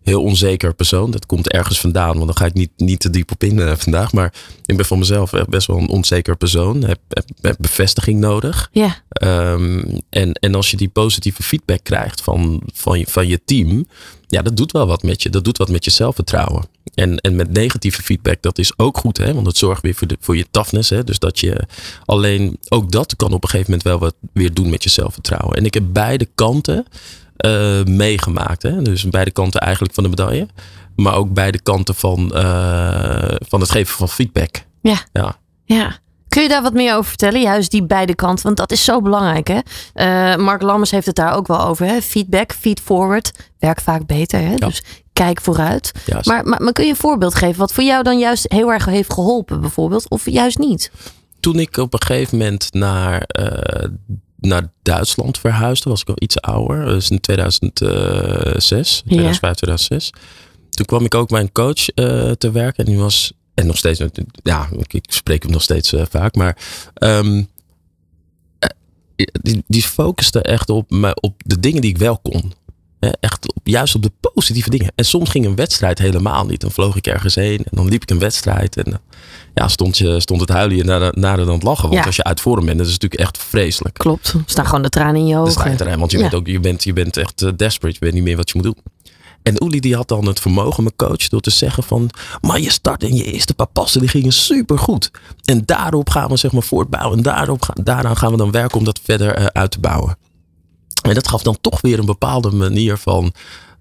heel onzeker persoon. Dat komt ergens vandaan, want dan ga ik niet, niet te diep op in uh, vandaag. Maar ik ben voor mezelf best wel een onzeker persoon. Heb, heb, heb bevestiging nodig. Ja. Um, en, en als je die positieve feedback krijgt van, van, je, van je team, ja, dat doet wel wat met je. Dat doet wat met je zelfvertrouwen. En, en met negatieve feedback, dat is ook goed, hè? want het zorgt weer voor, de, voor je toughness. Hè? Dus dat je alleen, ook dat kan op een gegeven moment wel wat weer doen met je zelfvertrouwen. En ik heb beide kanten uh, meegemaakt. Hè? Dus beide kanten eigenlijk van de medaille. Maar ook beide kanten van, uh, van het geven van feedback. Ja. ja. Ja. Kun je daar wat meer over vertellen? Juist die beide kanten, want dat is zo belangrijk. Hè? Uh, Mark Lammers heeft het daar ook wel over. Hè? Feedback, feed forward, werkt vaak beter. Hè? Ja. Dus kijk vooruit. Maar, maar, maar kun je een voorbeeld geven wat voor jou dan juist heel erg heeft geholpen, bijvoorbeeld? Of juist niet? Toen ik op een gegeven moment naar, naar Duitsland verhuisde, was ik al iets ouder. Dus in 2006, 2005, 2006. Toen kwam ik ook mijn coach uh, te werken. En die was en nog steeds, ja, ik, spreek hem nog steeds uh, vaak, maar um, die, die focuste echt op, op de dingen die ik wel kon. Echt op, juist op de positieve dingen. En soms ging een wedstrijd helemaal niet. Dan vloog ik ergens heen en dan liep ik een wedstrijd. En ja, stond, je, stond het huilen je nader, nader dan het lachen. Want Ja. als je uit vorm bent, dat is natuurlijk echt vreselijk. Klopt. Er staan gewoon de tranen in je ogen. erin, want je, Ja. bent ook, je, bent, je bent echt eh, desperate. Je weet niet meer wat je moet doen. En Uli die had dan het vermogen, mijn coach, door te zeggen van... Maar je start en je eerste paar passen, die gingen supergoed. En daarop gaan we zeg maar voortbouwen. En daarop daaraan gaan we dan werken om dat verder eh, uit te bouwen. En dat gaf dan toch weer een bepaalde manier van...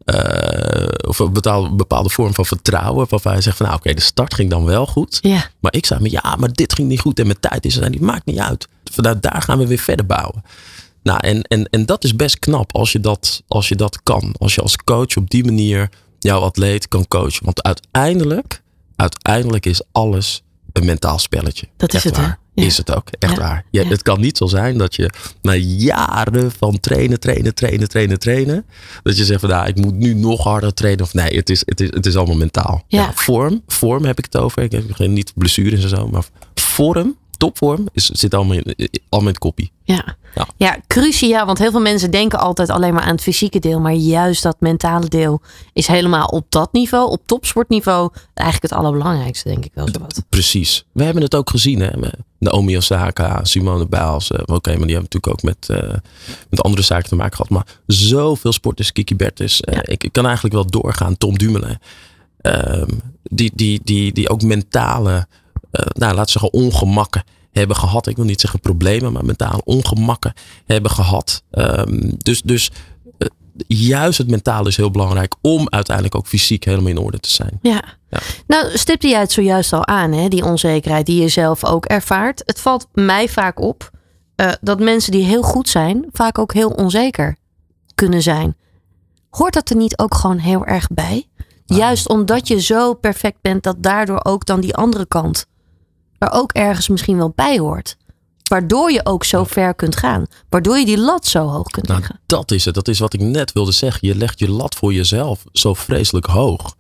eh, of een bepaalde, bepaalde vorm van vertrouwen. Waarbij hij zegt van nou oké, de start ging dan wel goed. Maar ik zei me ja, maar dit ging niet goed en mijn tijd is er en die maakt niet uit. Vanuit daar gaan we weer verder bouwen. Nou, en, en, en dat is best knap als je, dat, als je dat kan. Als je als coach op die manier jouw atleet kan coachen. Want uiteindelijk, uiteindelijk is alles een mentaal spelletje. Dat is Echt het, hè? waar. Ja. Is het ook, echt Ja. waar. Ja. Het kan niet zo zijn dat je na jaren van trainen, trainen, trainen, trainen, trainen. Dat je zegt van nou, ik moet nu nog harder trainen. Of nee, het is, het is, het is allemaal mentaal. Ja. vorm, vorm heb ik het over. Ik heb geen niet blessures en zo. Maar vorm, topvorm, is, zit allemaal in, allemaal in koppie. Ja. Ja. ja, cruciaal. Want heel veel mensen denken altijd alleen maar aan het fysieke deel. Maar juist dat mentale deel is helemaal op dat niveau, op topsportniveau, eigenlijk het allerbelangrijkste, denk ik wel. Zo wat. Precies. We hebben het ook gezien. Hè? Naomi Osaka, Simone Biles. eh, Oké, maar die hebben natuurlijk ook met, eh, met andere zaken te maken gehad. Maar zoveel sporters. Kiki Bertens. eh, Ja. ik, ik kan eigenlijk wel doorgaan. Tom Dumoulin. ehm, die, die, die, die ook mentale, eh, nou, laten we zeggen, ongemakken hebben gehad. Ik wil niet zeggen problemen, maar mentale ongemakken hebben gehad. Ehm, dus dus eh, juist het mentale is heel belangrijk om uiteindelijk ook fysiek helemaal in orde te zijn. Ja. Ja. Nou, stipte jij het zojuist al aan, hè? die onzekerheid die je zelf ook ervaart. Het valt mij vaak op eh, dat mensen die heel goed zijn, vaak ook heel onzeker kunnen zijn. Hoort dat er niet ook gewoon heel erg bij? Juist omdat je zo perfect bent, dat daardoor ook dan die andere kant er ook ergens misschien wel bij hoort. Waardoor je ook zo ver kunt gaan. Waardoor je die lat zo hoog kunt Nou, leggen. dat is het. Dat is wat ik net wilde zeggen. Je legt je lat voor jezelf zo vreselijk hoog.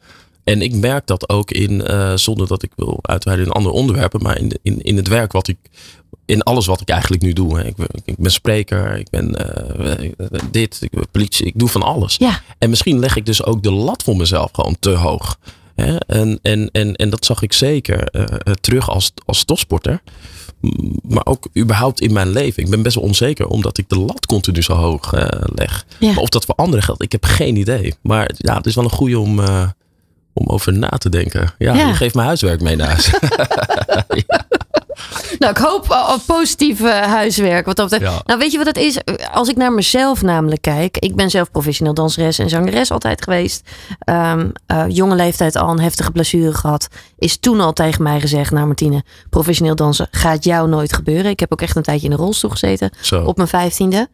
En ik merk dat ook in, eh, zonder dat ik wil uitweiden in andere onderwerpen, maar in, in, in het werk wat ik, in alles wat ik eigenlijk nu doe. Hè. Ik, ben, ik ben spreker, ik ben eh, dit, ik ben politie, ik doe van alles. Ja, En misschien leg ik dus ook de lat voor mezelf gewoon te hoog. Hè? En, en, en, en dat zag ik zeker eh, eh, terug als, als topsporter. Maar ook überhaupt in mijn leven. Ik ben best wel onzeker omdat ik de lat continu zo hoog eh, leg. Ja. Maar of dat voor anderen geldt, ik heb geen idee. Maar ja, het is wel een goede om, om over na te denken. Ja, Ja. je geeft me huiswerk mee naar huis. Nou, ik hoop op positief uh, huiswerk. Wat dat betreft. Ja. Nou, weet je wat het is? Als ik naar mezelf namelijk kijk. Ik ben zelf professioneel danseres en zangeres altijd geweest. Um, uh, jonge leeftijd al een heftige blessure gehad. Is toen al tegen mij gezegd, nou Martine, professioneel dansen gaat jou nooit gebeuren. Ik heb ook echt een tijdje in een rolstoel gezeten. Zo. Op mijn vijftiende.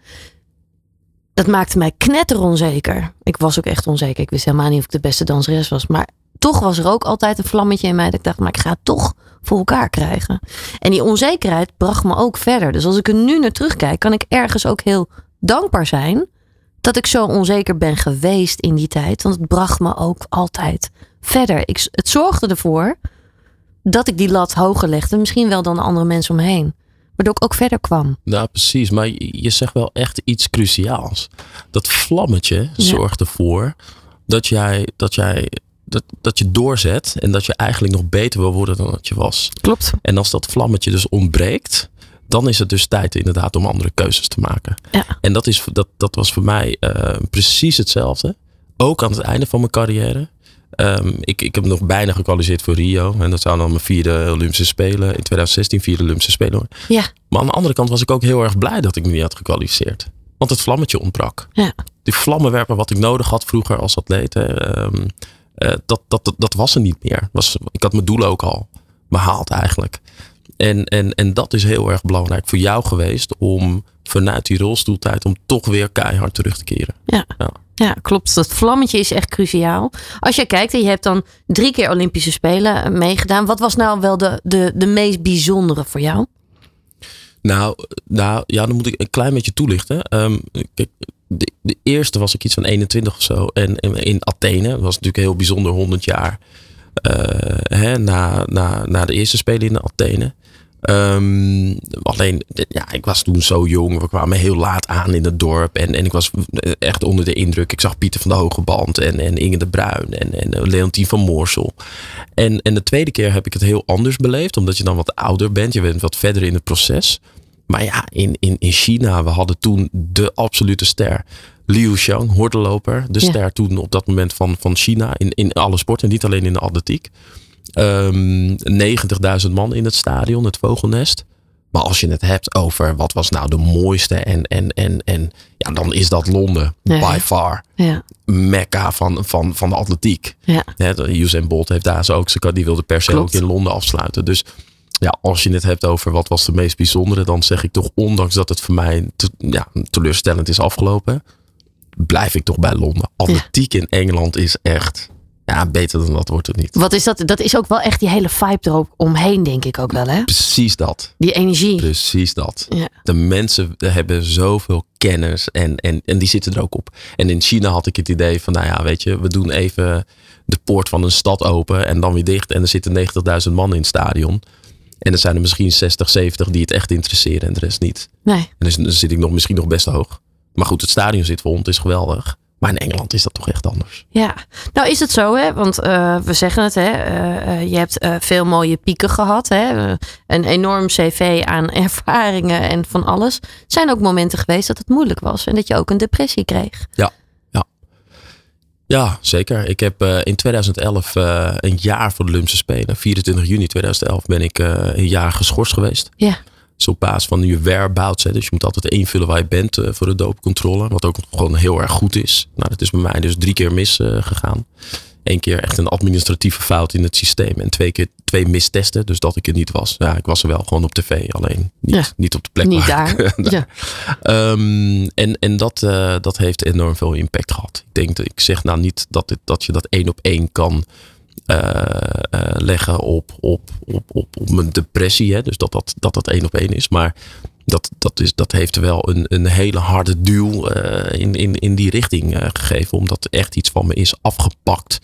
Dat maakte mij knetter onzeker. Ik was ook echt onzeker. Ik wist helemaal niet of ik de beste danseres was. Maar toch was er ook altijd een vlammetje in mij. Dat ik dacht, maar ik ga het toch voor elkaar krijgen. En die onzekerheid bracht me ook verder. Dus als ik er nu naar terugkijk, kan ik ergens ook heel dankbaar zijn. Dat ik zo onzeker ben geweest in die tijd. Want het bracht me ook altijd verder. Ik, het zorgde ervoor dat ik die lat hoger legde. Misschien wel dan de andere mensen omheen. Waardoor ik ook verder kwam. Nou, precies. Maar je, je zegt wel echt iets cruciaals. Dat vlammetje zorgt ervoor dat jij, dat jij dat, dat je doorzet en dat je eigenlijk nog beter wil worden dan dat je was. Klopt. En als dat vlammetje dus ontbreekt, dan is het dus tijd inderdaad om andere keuzes te maken. Ja. En dat, is, dat, dat was voor mij eh, precies hetzelfde. Ook aan het einde van mijn carrière. Ehm, ik, ik heb nog bijna gekwalificeerd voor Rio. En dat zou dan mijn vierde Olympische Spelen. In 2016 vierde Olympische Spelen. Ja. Maar aan de andere kant was ik ook heel erg blij dat ik me niet had gekwalificeerd. Want het vlammetje ontbrak. Ja. Die vlammenwerper wat ik nodig had vroeger als atleet. ehm, eh, dat, dat, dat, dat was er niet meer. Was, ik had mijn doelen ook al behaald eigenlijk. En, en, en dat is heel erg belangrijk voor jou geweest. Om vanuit die rolstoeltijd om toch weer keihard terug te keren. Ja. Ja. Ja, klopt. Dat vlammetje is echt cruciaal. Als je kijkt en je hebt dan drie keer Olympische Spelen eh, meegedaan. Wat was nou wel de, de, de meest bijzondere voor jou? Nou, nou, ja, dan moet ik een klein beetje toelichten. Ehm, kijk, de, de eerste was ik iets van 21 of zo. En, in Athene, was natuurlijk heel bijzonder, 100 jaar eh, hè, na, na, na de eerste Spelen in Athene. Ehm, alleen, ja, ik was toen zo jong. We kwamen heel laat aan in het dorp. En, en ik was echt onder de indruk. Ik zag Pieter van de Hoge Band en, en Inge de Bruin en, en Leontien van Moorsel. En, en de tweede keer heb ik het heel anders beleefd. Omdat je dan wat ouder bent. Je bent wat verder in het proces. Maar ja, in, in, in China, we hadden toen de absolute ster. Liu Xiang, hordenloper. De Ja. ster toen op dat moment van, van China. In, in alle sporten, niet alleen in de atletiek. Ehm 90.000 man in het stadion, het vogelnest. Maar als je het hebt over wat was nou de mooiste en, en, en, en ja, dan is dat Londen Ja. by far. Ja, Mekka van, van, van de atletiek. ja. Usain Bolt heeft daar zo ook, die wilde per se Klopt. ook in Londen afsluiten. Dus ja, als je het hebt over wat was de meest bijzondere, dan zeg ik toch, ondanks dat het voor mij te- ja, teleurstellend is afgelopen, blijf ik toch bij Londen. Atletiek in Engeland is echt, ja, beter dan dat wordt het niet. Wat is dat? Dat is ook wel echt die hele vibe erop omheen, denk ik ook wel, hè? Precies dat. Die energie. Precies dat. Ja. De mensen hebben zoveel kennis en, en, en die zitten er ook op. En in China had ik het idee van, nou ja, weet je, we doen even de poort van een stad open en dan weer dicht. En er zitten 90.000 man in het stadion. En er zijn er misschien 60, 70 die het echt interesseren en de rest niet. Nee. En dus, dan zit ik nog misschien nog best hoog. Maar goed, het stadion zit vol, het is geweldig. Maar in Engeland is dat toch echt anders. Ja, nou is het zo, hè? Want eh, we zeggen het, hè? eh, eh, je hebt veel mooie pieken gehad, hè? Een enorm cv aan ervaringen en van alles. Er zijn ook momenten geweest dat het moeilijk was en dat je ook een depressie kreeg. Ja, zeker. Ik heb eh, in 2011 eh, een jaar voor de Olympische Spelen. 24 juni 2011 ben ik eh, een jaar geschorst geweest. Ja. Dus op basis van je whereabouts. Hè. Dus je moet altijd invullen waar je bent voor de doopcontrole. Wat ook gewoon heel erg goed is. Nou, dat is bij mij dus drie keer mis gegaan. Eén keer echt een administratieve fout in het systeem. En twee keer twee mistesten. Dus dat ik er niet was. Ja, ik was er wel gewoon op tv. Alleen niet, Ja. niet op de plek Niet waar daar. Ja. Ehm, en en dat, eh, dat heeft enorm veel impact gehad. Ik denk dat ik zeg nou niet dat, dit, dat je dat één op één kan eh, eh, leggen op, op, op, op, op mijn depressie. Hè? Dus dat dat, dat dat één op één is. Maar dat, dat, is, dat heeft wel een, een hele harde duw eh, in, in, in die richting eh, gegeven. Omdat er echt iets van me is afgepakt.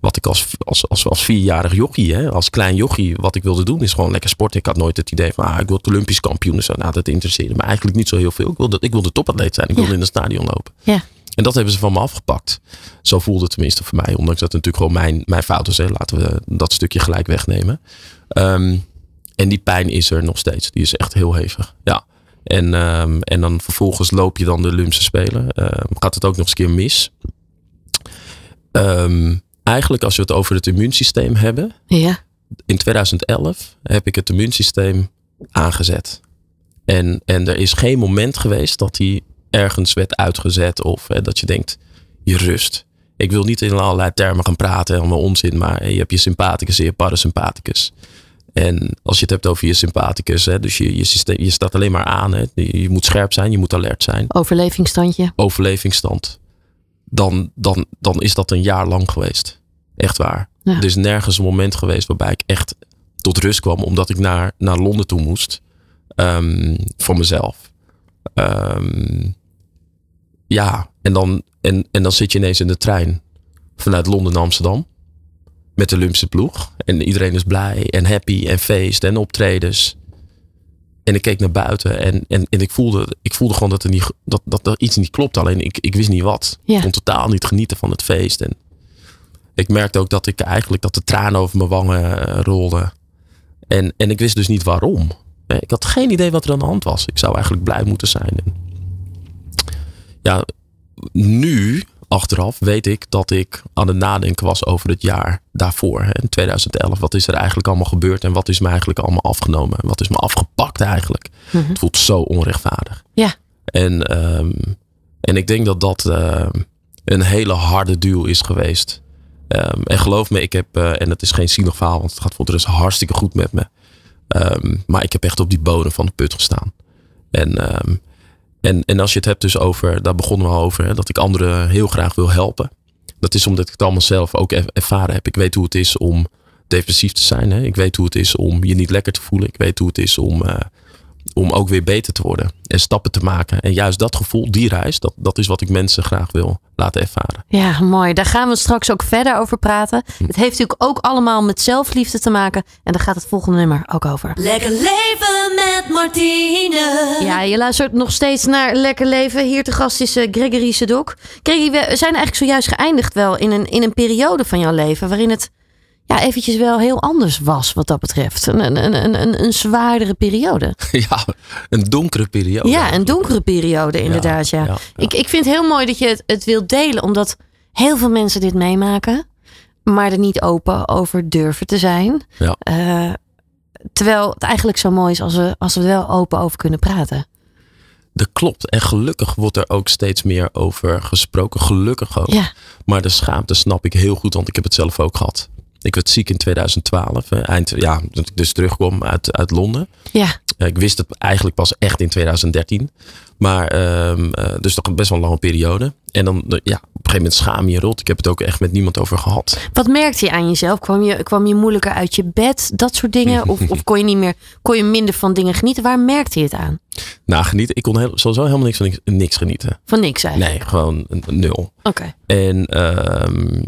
Wat ik als, als, als, als vierjarig jochie, hè, als klein jochie, wat ik wilde doen, is gewoon lekker sporten. Ik had nooit het idee van, ah, ik wil Olympisch kampioen. en Zo. Nou, dat interesseerde me eigenlijk niet zo heel veel. Ik wilde, ik wilde topatleet zijn. Ik wilde Ja. in een stadion lopen. Ja. En dat hebben ze van me afgepakt. Zo voelde het tenminste voor mij. Ondanks dat het natuurlijk gewoon mijn, mijn fout is. Hè. Laten we dat stukje gelijk wegnemen. Ehm, en die pijn is er nog steeds. Die is echt heel hevig. Ja. En, ehm, en dan vervolgens loop je dan de Olympische Spelen. Ehm, gaat het ook nog eens een keer mis. Ehm, eigenlijk als we het over het immuunsysteem hebben. Ja. In 2011 heb ik het immuunsysteem aangezet. En, en er is geen moment geweest dat hij ergens werd uitgezet. Of hè, dat je denkt, je rust. Ik wil niet in allerlei termen gaan praten, helemaal onzin. Maar je hebt je sympathicus en je parasympathicus. En als je het hebt over je sympathicus, hè, dus je, je, systeem, je staat alleen maar aan. Hè, je, moet scherp zijn, je moet alert zijn. Overlevingsstandje. Overlevingsstand. Dan, dan, dan is dat een jaar lang geweest. Echt waar. Ja. Er is nergens een moment geweest waarbij ik echt tot rust kwam. Omdat ik naar, naar Londen toe moest. Ehm, voor mezelf. Ehm, ja, en dan, en, en dan zit je ineens in de trein. Vanuit Londen naar Amsterdam. Met de Olympische ploeg. En iedereen is blij en happy en feest en optredens. En ik keek naar buiten en, en, en ik, voelde, ik voelde gewoon dat er, niet, dat, dat er iets niet klopt. Alleen ik, ik wist niet wat. Ja. Ik kon totaal niet genieten van het feest. En ik merkte ook dat ik eigenlijk dat de tranen over mijn wangen eh, rolden. En, en ik wist dus niet waarom. Ik had geen idee wat er aan de hand was. Ik zou eigenlijk blij moeten zijn. En ja, nu, achteraf, weet ik dat ik aan het nadenken was over het jaar daarvoor. hè, In 2011. Wat is er eigenlijk allemaal gebeurd en wat is me eigenlijk allemaal afgenomen? En wat is me afgepakt eigenlijk? Het voelt zo onrechtvaardig. Ja. En, ehm, en ik denk dat dat ehm, een hele harde duw is geweest. Ehm, en geloof me, ik heb, eh, en het is geen zielig verhaal, want het gaat voor de rest hartstikke goed met me. Maar ik heb echt op die bodem van de put gestaan. En, en, en als je het hebt dus over, daar begonnen we al over, hè, dat ik anderen heel graag wil helpen. Dat is omdat ik het allemaal zelf ook er- ervaren heb. Ik weet hoe het is om depressief te zijn. Hè. Ik weet hoe het is om je niet lekker te voelen. Ik weet hoe het is om, eh, om ook weer beter te worden. En stappen te maken. En juist dat gevoel, die reis, dat, dat is wat ik mensen graag wil laten ervaren. Ja, mooi. Daar gaan we straks ook verder over praten. Hm. Het heeft natuurlijk ook allemaal met zelfliefde te maken. En daar gaat het volgende nummer ook over. Lekker leven met Martine. Ja, je luistert nog steeds naar Lekker Leven. Hier te gast is eh, Gregory Sedok. Gregory, we zijn eigenlijk zojuist geëindigd wel in een, in een periode van jouw leven... waarin het ja, eventjes wel heel anders was wat dat betreft. Een, een, een, een, een zwaardere periode. ja, een donkere periode. Ja, een donkere periode inderdaad, ja. ja, ja. Ik, ik vind het heel mooi dat je het, het wilt delen, omdat heel veel mensen dit meemaken, maar er niet open over durven te zijn. Ja. Eh, terwijl het eigenlijk zo mooi is als we, als we er wel open over kunnen praten. Dat klopt. En gelukkig wordt er ook steeds meer over gesproken. Gelukkig ook. Ja, Maar de schaamte snap ik heel goed, want ik heb het zelf ook gehad. Ik werd ziek in 2012. eh, Eind, ja, dat ik dus terugkwam uit, uit Londen. ja, Eh, Ik wist het eigenlijk pas echt in 2013. Maar ehm, eh, dus toch best wel een lange periode. En dan, ja, op een gegeven moment schaam je rot. Ik heb het ook echt met niemand over gehad. Wat merkte je aan jezelf? Kwam je, kwam je moeilijker uit je bed? Dat soort dingen? Of, of kon je niet meer, kon je minder van dingen genieten? Waar merkte je het aan? Nou, genieten. Ik kon heel, sowieso helemaal niks van niks, niks genieten. Van niks eigenlijk. Nee, gewoon nul. Oké. En ehm,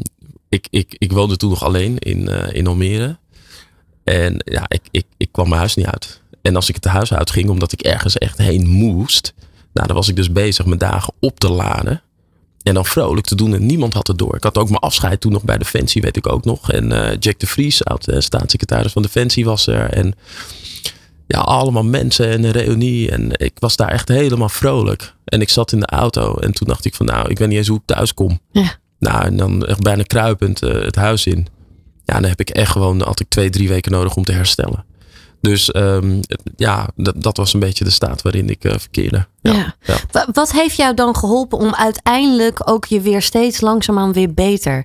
ik, ik, ik woonde toen nog alleen in, eh, in Almere. En ja, ik, ik, ik kwam mijn huis niet uit. En als ik het huis uitging, omdat ik ergens echt heen moest. Nou, dan was ik dus bezig mijn dagen op te laden. En dan vrolijk te doen en niemand had het door. Ik had ook mijn afscheid toen nog bij Defensie, weet ik ook nog. En eh, Jack de Vries, oud eh, staatssecretaris van Defensie, was er. En ja, allemaal mensen en een reunie. En ik was daar echt helemaal vrolijk. En ik zat in de auto en toen dacht ik van nou, ik weet niet eens hoe ik thuis kom. Ja. Nou, en dan echt bijna kruipend eh, het huis in. Ja, dan heb ik echt gewoon, had ik twee, drie weken nodig om te herstellen. Dus ehm, ja, dat, dat was een beetje de staat waarin ik eh, verkeerde. Ja. Ja. ja. Wa- Wat heeft jou dan geholpen om uiteindelijk ook je weer steeds langzaamaan weer beter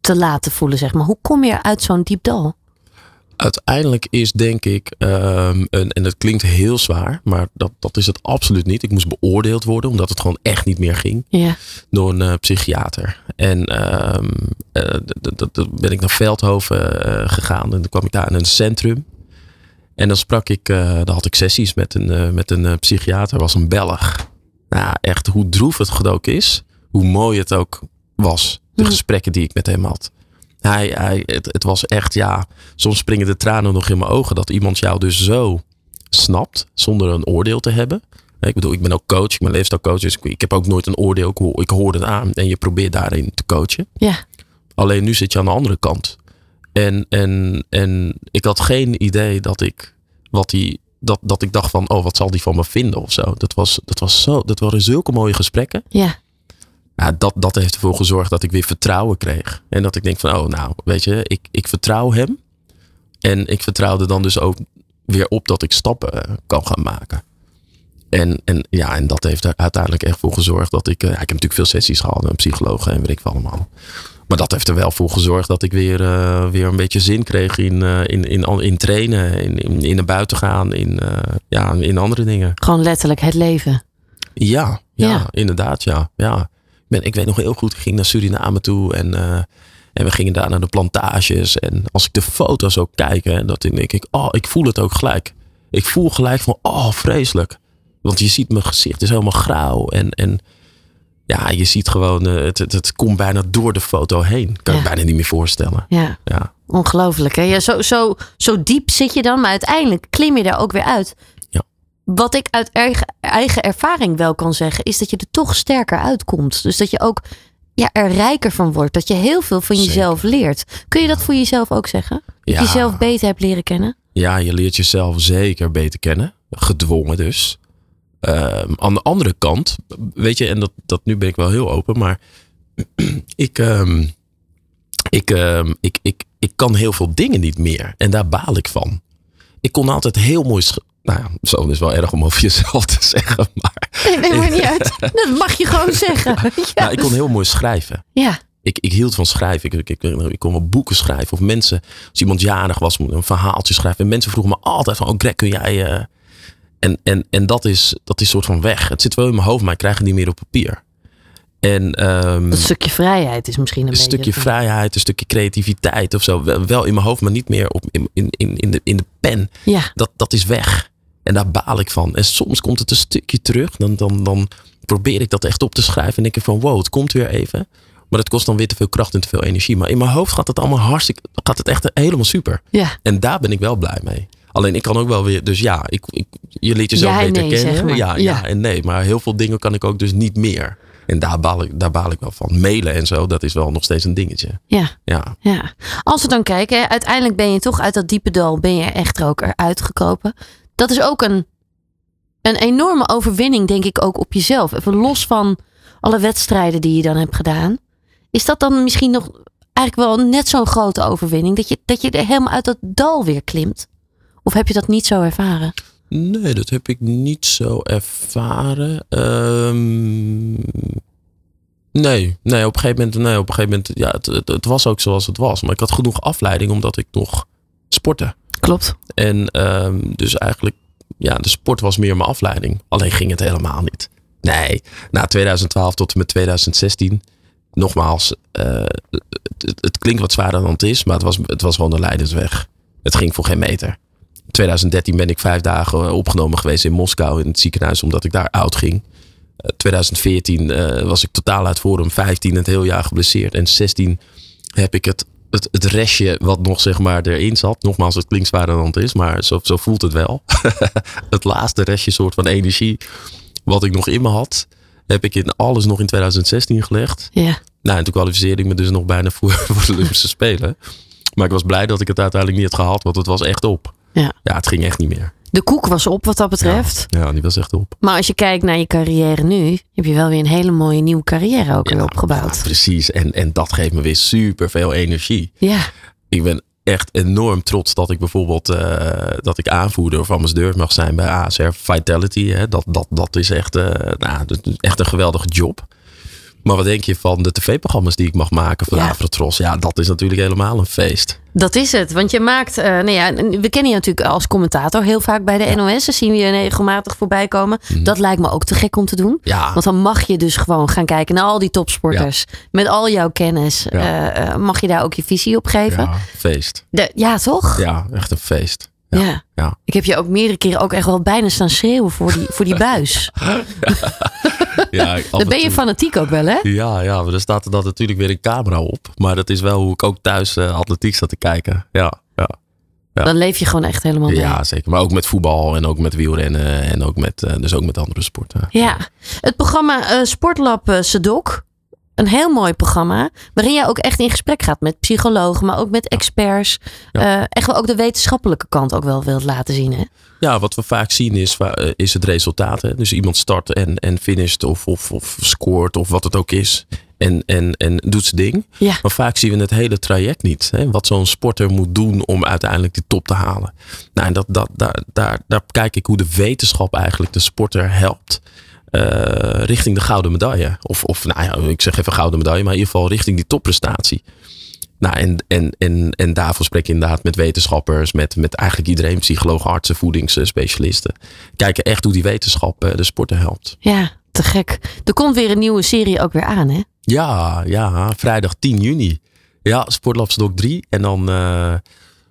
te laten voelen, zeg maar? Hoe kom je uit zo'n diep dal? Uiteindelijk is denk ik, ehm, een, en dat klinkt heel zwaar, maar dat, dat is het absoluut niet. Ik moest beoordeeld worden omdat het gewoon echt niet meer ging. Ja. door een eh, psychiater. En d- ben ik naar Veldhoven gegaan en dan kwam ik daar in een centrum. En dan sprak ik, eh dan had ik sessies met een, eh, met een eh, psychiater, was een Belg. Nou, echt hoe droef het ook is, hoe mooi het ook was. De Mhm. gesprekken die ik met hem had. Hij, hij, het, het was echt, ja, soms springen de tranen nog in mijn ogen dat iemand jou dus zo snapt zonder een oordeel te hebben. Ik bedoel, ik ben ook coach, ik ben leefstijlcoach, dus ik, ik heb ook nooit een oordeel. Ik hoor, ik hoor het aan en je probeert daarin te coachen. Ja. Alleen nu zit je aan de andere kant. En, en, en ik had geen idee dat ik, wat die, dat, dat ik dacht van, oh, wat zal die van me vinden of zo. Dat, was, dat, was zo, dat waren zulke mooie gesprekken. Ja. Ja, dat, dat heeft ervoor gezorgd dat ik weer vertrouwen kreeg. En dat ik denk van, oh nou, weet je, ik, ik vertrouw hem. En ik vertrouwde dan dus ook weer op dat ik stappen eh, kan gaan maken. En, en ja, en dat heeft er uiteindelijk echt voor gezorgd dat ik. eh, ja, ik heb natuurlijk veel sessies gehad, een psycholoog en weet ik veel allemaal. Maar dat heeft er wel voor gezorgd dat ik weer, eh, weer een beetje zin kreeg in, eh, in, in, in trainen, in, in, in naar buiten gaan, in, eh, ja, in andere dingen. Gewoon letterlijk het leven. Ja, ja, Ja. inderdaad, ja. ja. Ik, ben, ik weet nog heel goed, ik ging naar Suriname toe en, en we gingen daar naar de plantages. En als ik de foto's ook kijk, hè, dat denk ik, oh, ik voel het ook gelijk. Ik voel gelijk van, oh, vreselijk. Want je ziet mijn gezicht is helemaal grauw. En, en ja, je ziet gewoon, eh, het, het, het komt bijna door de foto heen. Kan je Ja. bijna niet meer voorstellen. Ja, Ja. ongelooflijk. Hè? Ja, zo, zo, zo diep zit je dan, maar uiteindelijk klim je daar ook weer uit. Ja. Wat ik uit eigen, eigen ervaring wel kan zeggen, is dat je er toch sterker uitkomt. Dus dat je ook ja, er rijker van wordt. Dat je heel veel van Zeker. jezelf leert. Kun je dat voor jezelf ook zeggen? Dat je jezelf beter hebt leren kennen? Ja, je leert jezelf zeker beter kennen. Gedwongen dus. Ehm, aan de andere kant, weet je, en dat, dat nu ben ik wel heel open, maar ik, ehm, ik, ehm, ik, ik, ik kan heel veel dingen niet meer. En daar baal ik van. Ik kon altijd heel mooi. Nou ja, zo is wel erg om over jezelf te zeggen. Maar Nee, nee, maar niet uit. Dat mag je gewoon zeggen. Ja. nou, ik kon heel mooi schrijven. ja. Ik, ik hield van schrijven. Ik, ik, ik, ik kon wel boeken schrijven. Of mensen, als iemand jarig was, een verhaaltje schrijven. En mensen vroegen me altijd van, oh Greg, kun jij... eh, En, en, en dat is, dat is soort van weg. Het zit wel in mijn hoofd, maar ik krijg het niet meer op papier. En ehm, Dat stukje vrijheid is misschien een, een beetje... stukje vrijheid, een stukje creativiteit of zo. Wel, wel in mijn hoofd, maar niet meer op, in, in, in, de, in de pen. Ja, Dat, dat is weg. En daar baal ik van. En soms komt het een stukje terug. Dan, dan, dan probeer ik dat echt op te schrijven. En denk ik van wow, het komt weer even. Maar het kost dan weer te veel kracht en te veel energie. Maar in mijn hoofd gaat het allemaal hartstikke, gaat het echt helemaal super. ja. En daar ben ik wel blij mee. Alleen ik kan ook wel weer, dus ja, ik, ik, je leert jezelf beter nee, kennen. zeg maar. Ja, ja, Ja. en nee. Maar heel veel dingen kan ik ook dus niet meer. En daar baal ik, daar baal ik wel van. Mailen en zo, dat is wel nog steeds een dingetje. ja. Ja, Ja, als we dan kijken, uiteindelijk ben je toch uit dat diepe dal, ben je echt er ook eruit gekropen. Dat is ook een, een enorme overwinning, denk ik, ook op jezelf. Even los van alle wedstrijden die je dan hebt gedaan. Is dat dan misschien nog eigenlijk wel net zo'n grote overwinning? Dat je, dat je er helemaal uit dat dal weer klimt? Of heb je dat niet zo ervaren? Nee, dat heb ik niet zo ervaren. Ehm, nee, nee, op een gegeven moment, nee, op een gegeven moment, ja, het, het, het was ook zoals het was. Maar ik had genoeg afleiding omdat ik nog sportte. Klopt. En ehm, dus eigenlijk, ja, de sport was meer mijn afleiding. Alleen ging het helemaal niet. Nee, na 2012 tot en met 2016, nogmaals, eh, het, klinkt wat zwaarder dan het is, maar het was, het was gewoon een leidersweg. Het ging voor geen meter. 2013 ben ik vijf dagen opgenomen geweest in Moskou in het ziekenhuis omdat ik daar oud ging. Eh, 2014 eh, was ik totaal uit Forum. 15 het heel jaar geblesseerd. En 16 heb ik het, het, het restje wat nog zeg maar erin zat. Nogmaals, het klinkt zwaarder dan het is, maar zo, zo voelt het wel. het laatste restje soort van energie wat ik nog in me had, heb ik in alles nog in 2016 gelegd. Ja. Nou, en toen kwalificeerde ik me dus nog bijna voor, voor de Olympische Spelen. Maar ik was blij dat ik het uiteindelijk niet had gehaald, want het was echt op. Ja. Ja, het ging echt niet meer. De koek was op wat dat betreft. Ja, die was echt op. Maar als je kijkt naar je carrière nu, heb je wel weer een hele mooie nieuwe carrière ook weer opgebouwd. Ja, precies. En, en dat geeft me weer super veel energie. Ja. Ik ben echt enorm trots dat ik bijvoorbeeld eh, dat ik aanvoerder of ambassadeur mag zijn bij ASR Vitality. Hè. Dat, dat, dat is echt, eh, nou, echt een geweldige job. Maar wat denk je van de tv-programma's die ik mag maken voor Ja. Afrotros? Ja, dat is natuurlijk helemaal een feest. Dat is het. Want je maakt, eh, nou ja, we kennen je natuurlijk als commentator heel vaak bij de NOS. Daar zien we je regelmatig voorbij komen. Dat lijkt me ook te gek om te doen. Mhm. Ja, Want dan mag je dus gewoon gaan kijken naar al die topsporters. Met al jouw kennis. Eh, eh, mag je daar ook je visie op geven? ja feest. De- ja toch? Ja, echt een feest. Ja, ja. Ik heb je ook meerdere keren ook echt wel bijna staan schreeuwen voor die, voor die buis. ja Dan en ben je fanatiek ook wel, hè? Ja, ja, maar er staat er dan natuurlijk weer een camera op. Maar dat is wel hoe ik ook thuis eh, atletiek zat te kijken. Ja, ja. Ja. Dan leef je gewoon echt helemaal mee. ja, zeker. Maar ook met voetbal en ook met wielrennen en ook met, eh, dus ook met andere sporten. Ja, het programma eh, Sportlab Sedok. Een heel mooi programma. Waarin jij ook echt in gesprek gaat met psychologen, maar ook met experts. Ja. Eh, echt wel ook de wetenschappelijke kant ook wel wilt laten zien. Hè? Ja, wat we vaak zien is, eh, is het resultaat. Hè? Dus iemand start en, en finisht of, of, of scoort of wat het ook is. En, en, en doet zijn ding. Ja. Maar vaak zien we het hele traject niet. Hè? Wat zo'n sporter moet doen om uiteindelijk die top te halen. Nou, en dat, dat, daar, daar, daar kijk ik hoe de wetenschap eigenlijk de sporter helpt. Eh, richting de gouden medaille. Of, of nou ja, ik zeg even gouden medaille, maar in ieder geval richting die topprestatie. Nou, en, en, en, en daarvoor spreek je inderdaad met wetenschappers, met, met eigenlijk iedereen, psychologen, artsen, voedingsspecialisten. Kijken echt hoe die wetenschap eh, de sporter helpt. ja, te gek. Er komt weer een nieuwe serie ook weer aan, hè? Ja, ja, vrijdag 10 juni. Ja, Sportlabs Doc 3. En dan, eh,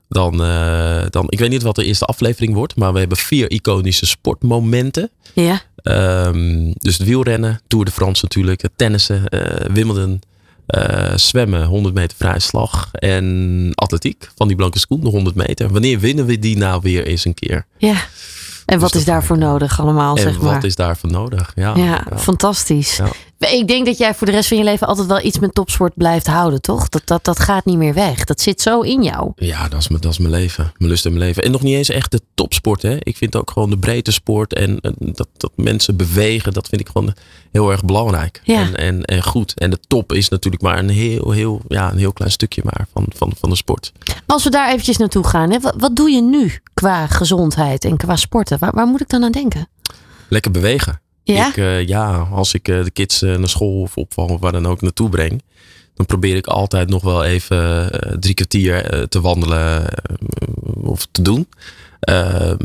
Dan, eh, dan, ik weet niet wat de eerste aflevering wordt, maar we hebben vier iconische sportmomenten. Ja. Ehm, dus het wielrennen, Tour de France natuurlijk, het tennissen, eh Wimbledon, eh, zwemmen, 100 meter vrije slag en atletiek van die blanke schoen, de 100 meter. Wanneer winnen we die nou weer eens een keer? Ja. En wat dat is daarvoor nodig allemaal, en zeg maar? wat is daarvoor nodig? Ja, ja, ja. fantastisch. Ja. Ik denk dat jij voor de rest van je leven altijd wel iets met topsport blijft houden, toch? Dat, dat, dat gaat niet meer weg. Dat zit zo in jou. Ja, dat is, mijn, dat is mijn leven. Mijn lust en mijn leven. En nog niet eens echt de topsport. Hè. Ik vind ook gewoon de breedte sport. En, en dat, dat mensen bewegen. Dat vind ik gewoon heel erg belangrijk. Ja. En, en, en goed. En de top is natuurlijk maar een heel, heel, ja, een heel klein stukje maar van, van, van de sport. Als we daar eventjes naartoe gaan, hè, wat, wat doe je nu qua gezondheid en qua sporten? Waar, waar moet ik dan aan denken? Lekker bewegen. Ja? Ik, eh, ja, als ik eh, de kids eh, naar school of opvang of waar dan ook naartoe breng. Dan probeer ik altijd nog wel even drie kwartier te wandelen of te doen. Ehm,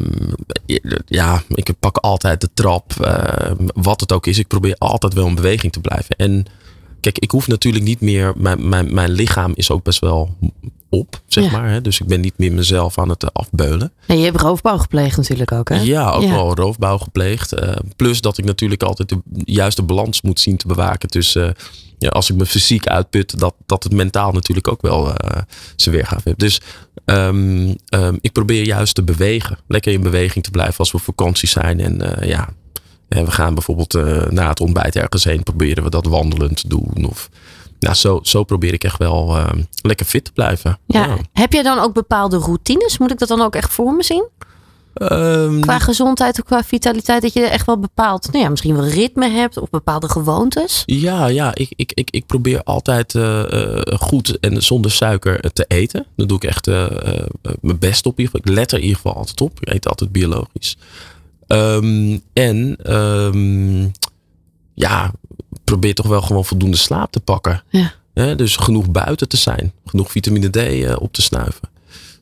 ja, ik pak altijd de trap. wat het ook is. Ik probeer altijd wel in beweging te blijven. En kijk, ik hoef natuurlijk niet meer. Mijn, mijn, mijn lichaam is ook best wel op, zeg Ja. maar. Hè? Dus ik ben niet meer mezelf aan het eh, afbeulen. Nee, je hebt roofbouw gepleegd natuurlijk ook, hè? Ja, ook Ja. wel roofbouw gepleegd. Eh, plus dat ik natuurlijk altijd de juiste balans moet zien te bewaken tussen. eh, ja, als ik me fysiek uitput, dat, dat het mentaal natuurlijk ook wel eh, zijn weergave heeft. Dus ehm, ehm, ik probeer juist te bewegen. Lekker in beweging te blijven als we op vakantie zijn. En ja, eh, we gaan bijvoorbeeld na het ontbijt ergens heen. Proberen we dat wandelend te doen. Of, nou, zo, zo probeer ik echt wel ehm, lekker fit te blijven. Ja. Heb jij dan ook bepaalde routines? Moet ik dat dan ook echt voor me zien? Ehm, Qua gezondheid of qua vitaliteit, dat je echt wel bepaald, nou ja, misschien wel ritme hebt of bepaalde gewoontes? Ja, ja ik, ik, ik, ik probeer altijd eh, eh, goed en zonder suiker te eten. Daar doe ik echt eh, eh, mijn best op. in ieder geval. Ik let er in ieder geval altijd op. Ik eet altijd biologisch. Ehm, en ja, probeer toch wel gewoon voldoende slaap te pakken. Ja. Dus genoeg buiten te zijn. Genoeg vitamine D eh, op te snuiven.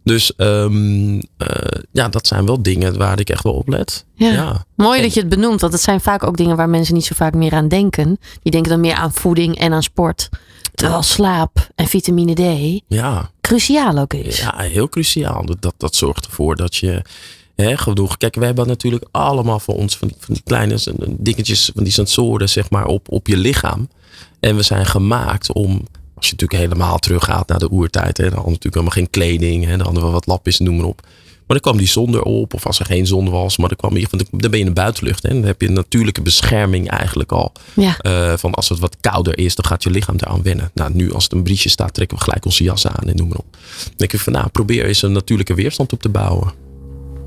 Dus ehm, eh, ja, dat zijn wel dingen waar ik echt wel op let. Ja. ja. Mooi En- dat je het benoemt, want het zijn vaak ook dingen waar mensen niet zo vaak meer aan denken. Die denken dan meer aan voeding en aan sport. Terwijl slaap en vitamine D ja. cruciaal ook is. Ja, heel cruciaal. Dat, dat, dat zorgt ervoor dat je hè, genoeg. Kijk, we hebben natuurlijk allemaal voor ons van die, van die kleine dingetjes, van die sensoren, zeg maar, op, op je lichaam. En we zijn gemaakt om. Als je natuurlijk helemaal teruggaat naar de oertijd. Hè, dan hadden we natuurlijk helemaal geen kleding. Hè, dan hadden we wat lapjes, noem maar op. Maar dan kwam die zon erop. Of als er geen zon was. Maar dan, kwam van dan ben je in de buitenlucht. Hè, dan heb je een natuurlijke bescherming eigenlijk al. Ja. Eh, van als het wat kouder is, dan gaat je lichaam eraan wennen. Nou, nu als het een briesje staat, trekken we gelijk onze jas aan en noem maar op. Dan denk ik van, nou, probeer eens een natuurlijke weerstand op te bouwen.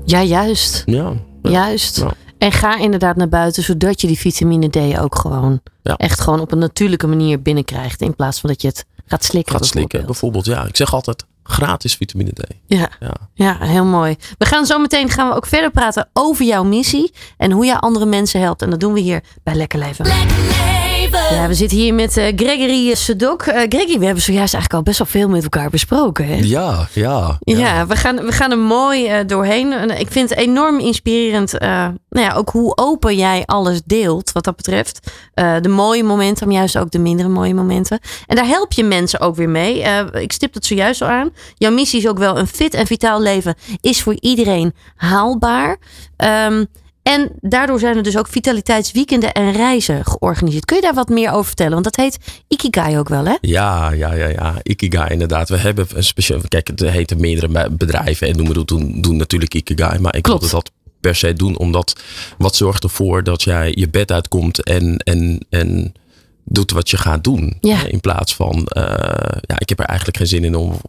Ja, juist. Ja. ja. Juist. Ja. En ga inderdaad naar buiten, zodat je die vitamine D ook gewoon Ja. echt gewoon op een natuurlijke manier binnenkrijgt. In plaats van dat je het gaat slikken. Gaat slikken, bijvoorbeeld. bijvoorbeeld. Ja, ik zeg altijd gratis vitamine D. Ja. Ja. ja, heel mooi. We gaan zo meteen gaan we ook verder praten over jouw missie en hoe jij andere mensen helpt. En dat doen we hier bij Lekker Leven. Lekker leven. Ja, we zitten hier met eh, Gregory Sedok. Eh, Gregory, we hebben zojuist eigenlijk al best wel veel met elkaar besproken. Hè? Ja, ja. Ja, we, gaan, we gaan er mooi eh, doorheen. En ik vind het enorm inspirerend. eh, nou ja, ook hoe open jij alles deelt wat dat betreft. Eh, de mooie momenten, maar juist ook de mindere mooie momenten. En daar help je mensen ook weer mee. Eh, ik stip het zojuist al aan. Jouw missie is ook wel een fit en vitaal leven is voor iedereen haalbaar. Ehm, en daardoor zijn er dus ook vitaliteitsweekenden en reizen georganiseerd. Kun je daar wat meer over vertellen? Want dat heet Ikigai ook wel, hè? Ja, ja, ja, ja. Ikigai inderdaad. We hebben een speciaal. Kijk, het heten meerdere bedrijven en noemen doen, doen natuurlijk Ikigai. Maar ik wilde dat per se doen, omdat wat zorgt ervoor dat jij je bed uitkomt en, en, en doet wat je gaat doen. Ja. In plaats van, eh, ja, ik heb er eigenlijk geen zin in om.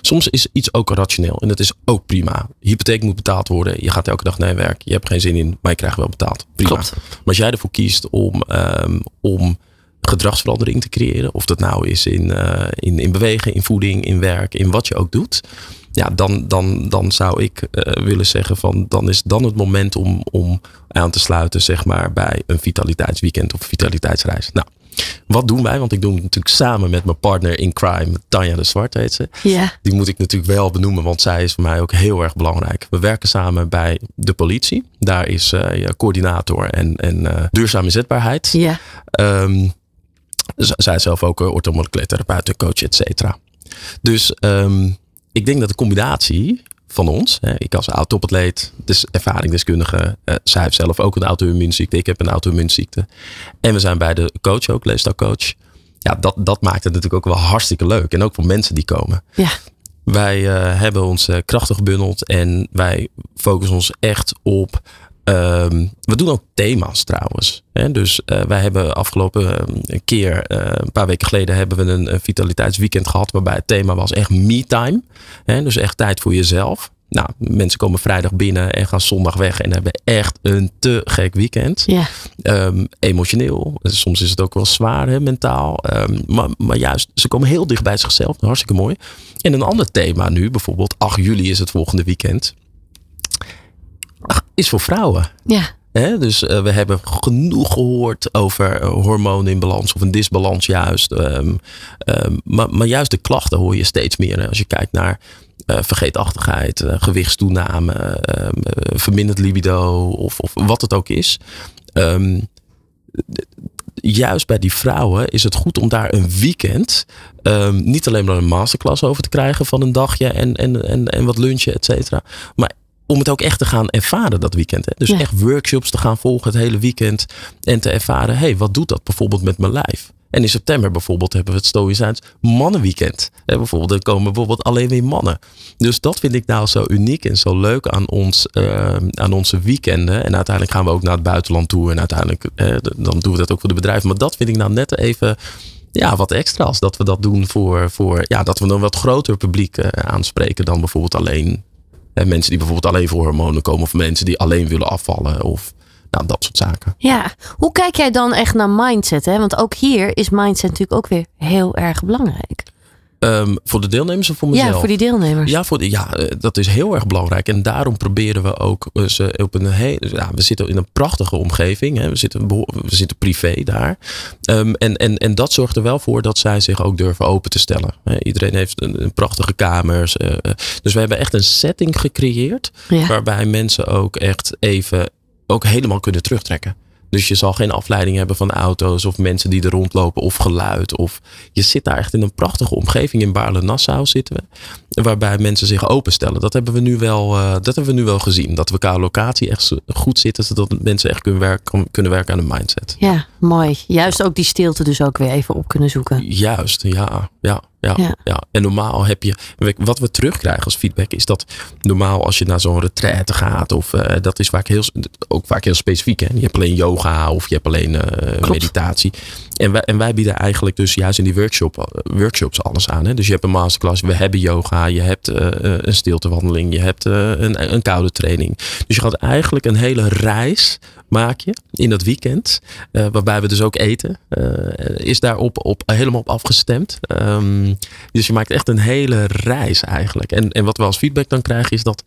Soms is iets ook rationeel en dat is ook prima. Hypotheek moet betaald worden. Je gaat elke dag naar je werk. Je hebt geen zin in, maar je krijgt wel betaald. Prima. Klopt. Maar als jij ervoor kiest om, ehm, om gedragsverandering te creëren, of dat nou is in, eh, in, in bewegen, in voeding, in werk, in wat je ook doet. Ja, dan, dan, dan zou ik eh, willen zeggen van dan is dan het moment om, om aan te sluiten, zeg maar, bij een vitaliteitsweekend of vitaliteitsreis. Nou, wat doen wij? Want ik doe het natuurlijk samen met mijn partner in crime, Tanja de Zwart heet ze. Ja. Die moet ik natuurlijk wel benoemen, want zij is voor mij ook heel erg belangrijk. We werken samen bij de politie. Daar is eh, coördinator en, en eh, duurzame inzetbaarheid. Ja. Ehm, zij is zelf ook uh, orthomoleculair therapeut, coach, et cetera. Dus ehm, ik denk dat de combinatie van ons, hè, ik als oud-topatleet, dus ervaringsdeskundige, uh, zij heeft zelf ook een auto-immuunziekte, ik heb een auto-immuunziekte. En we zijn bij de coach ook, leefstijlcoach. Ja, dat, dat maakt het natuurlijk ook wel hartstikke leuk. En ook voor mensen die komen. Ja. Wij uh, hebben ons uh, krachten gebundeld en wij focussen ons echt op Um, we doen ook thema's trouwens. Hè? Dus uh, wij hebben afgelopen een keer, uh, een paar weken geleden, hebben we een, een, vitaliteitsweekend gehad. Waarbij het thema was echt me-time. Dus echt tijd voor jezelf. Nou, mensen komen vrijdag binnen en gaan zondag weg en hebben echt een te gek weekend. Ja. Um, emotioneel. Soms is het ook wel zwaar, hè, mentaal. Um, maar, maar juist, ze komen heel dicht bij zichzelf. Hartstikke mooi. En een ander thema nu, bijvoorbeeld 8 juli is het volgende weekend is voor vrouwen. Ja. He, dus uh, we hebben genoeg gehoord over hormonen in balans of een disbalans juist. Um, um, maar, maar, juist de klachten hoor je steeds meer. Hè. Als je kijkt naar uh, vergeetachtigheid, uh, gewichtstoename, um, verminderd libido of, of, wat het ook is. juist bij die vrouwen is het goed om daar een weekend niet alleen maar een masterclass over te krijgen van een dagje en, en, en, en wat lunchen, et cetera. Maar om het ook echt te gaan ervaren dat weekend. Hè? Dus ja. echt workshops te gaan volgen het hele weekend. En te ervaren, hé, hey, wat doet dat bijvoorbeeld met mijn lijf? En in september bijvoorbeeld hebben we het Stoïcijns mannenweekend. Hè, bijvoorbeeld, er komen bijvoorbeeld alleen weer mannen. Dus dat vind ik nou zo uniek en zo leuk aan, ons, uh, aan onze weekenden. En uiteindelijk gaan we ook naar het buitenland toe. En uiteindelijk uh, dan doen we dat ook voor de bedrijven. Maar dat vind ik nou net even ja, wat extra's. Dat we dat doen voor, voor ja, dat we een wat groter publiek uh, aanspreken dan bijvoorbeeld alleen en mensen die bijvoorbeeld alleen voor hormonen komen. Of mensen die alleen willen afvallen. Of nou, dat soort zaken. Ja, hoe kijk jij dan echt naar mindset? Hè? Want ook hier is mindset natuurlijk ook weer heel erg belangrijk. Um, voor de deelnemers of voor mezelf? Ja, voor die deelnemers. Ja, voor ja, dat is heel erg belangrijk. En daarom proberen we ook ze op een hele. Ja, we zitten in een prachtige omgeving. Hè. We, zitten, we zitten privé daar. Um, en, en, en dat zorgt er wel voor dat zij zich ook durven open te stellen. Iedereen heeft een, een prachtige kamers. Uh, dus we hebben echt een setting gecreëerd. Ja. Waarbij mensen ook echt even ook helemaal kunnen terugtrekken. Dus je zal geen afleiding hebben van auto's of mensen die er rondlopen of geluid. Of je zit daar echt in een prachtige omgeving. In Baarle-Nassau zitten we. Waarbij mensen zich openstellen. Dat hebben we nu wel, uh, dat hebben we nu wel gezien. Dat we qua locatie echt goed zitten. Zodat mensen echt kunnen werken, kunnen werken aan de mindset. Ja, mooi. Juist ook die stilte dus ook weer even op kunnen zoeken. Juist, ja. ja. Ja, ja. ja. En normaal heb je, wat we terugkrijgen als feedback is dat normaal als je naar zo'n retraite gaat, of uh, dat is vaak heel, ook vaak heel specifiek. Hè? Je hebt alleen yoga of je hebt alleen uh, meditatie. En wij, en wij bieden eigenlijk dus juist in die workshop, workshops alles aan. Hè? Dus je hebt een masterclass, we hebben yoga, je hebt uh, een stiltewandeling, je hebt een, een koude training. Dus je gaat eigenlijk een hele reis maak je in dat weekend. Waarbij we dus ook eten. Is daarop op, helemaal op afgestemd. Um, dus je maakt echt een hele reis eigenlijk. En, en wat we als feedback dan krijgen is dat...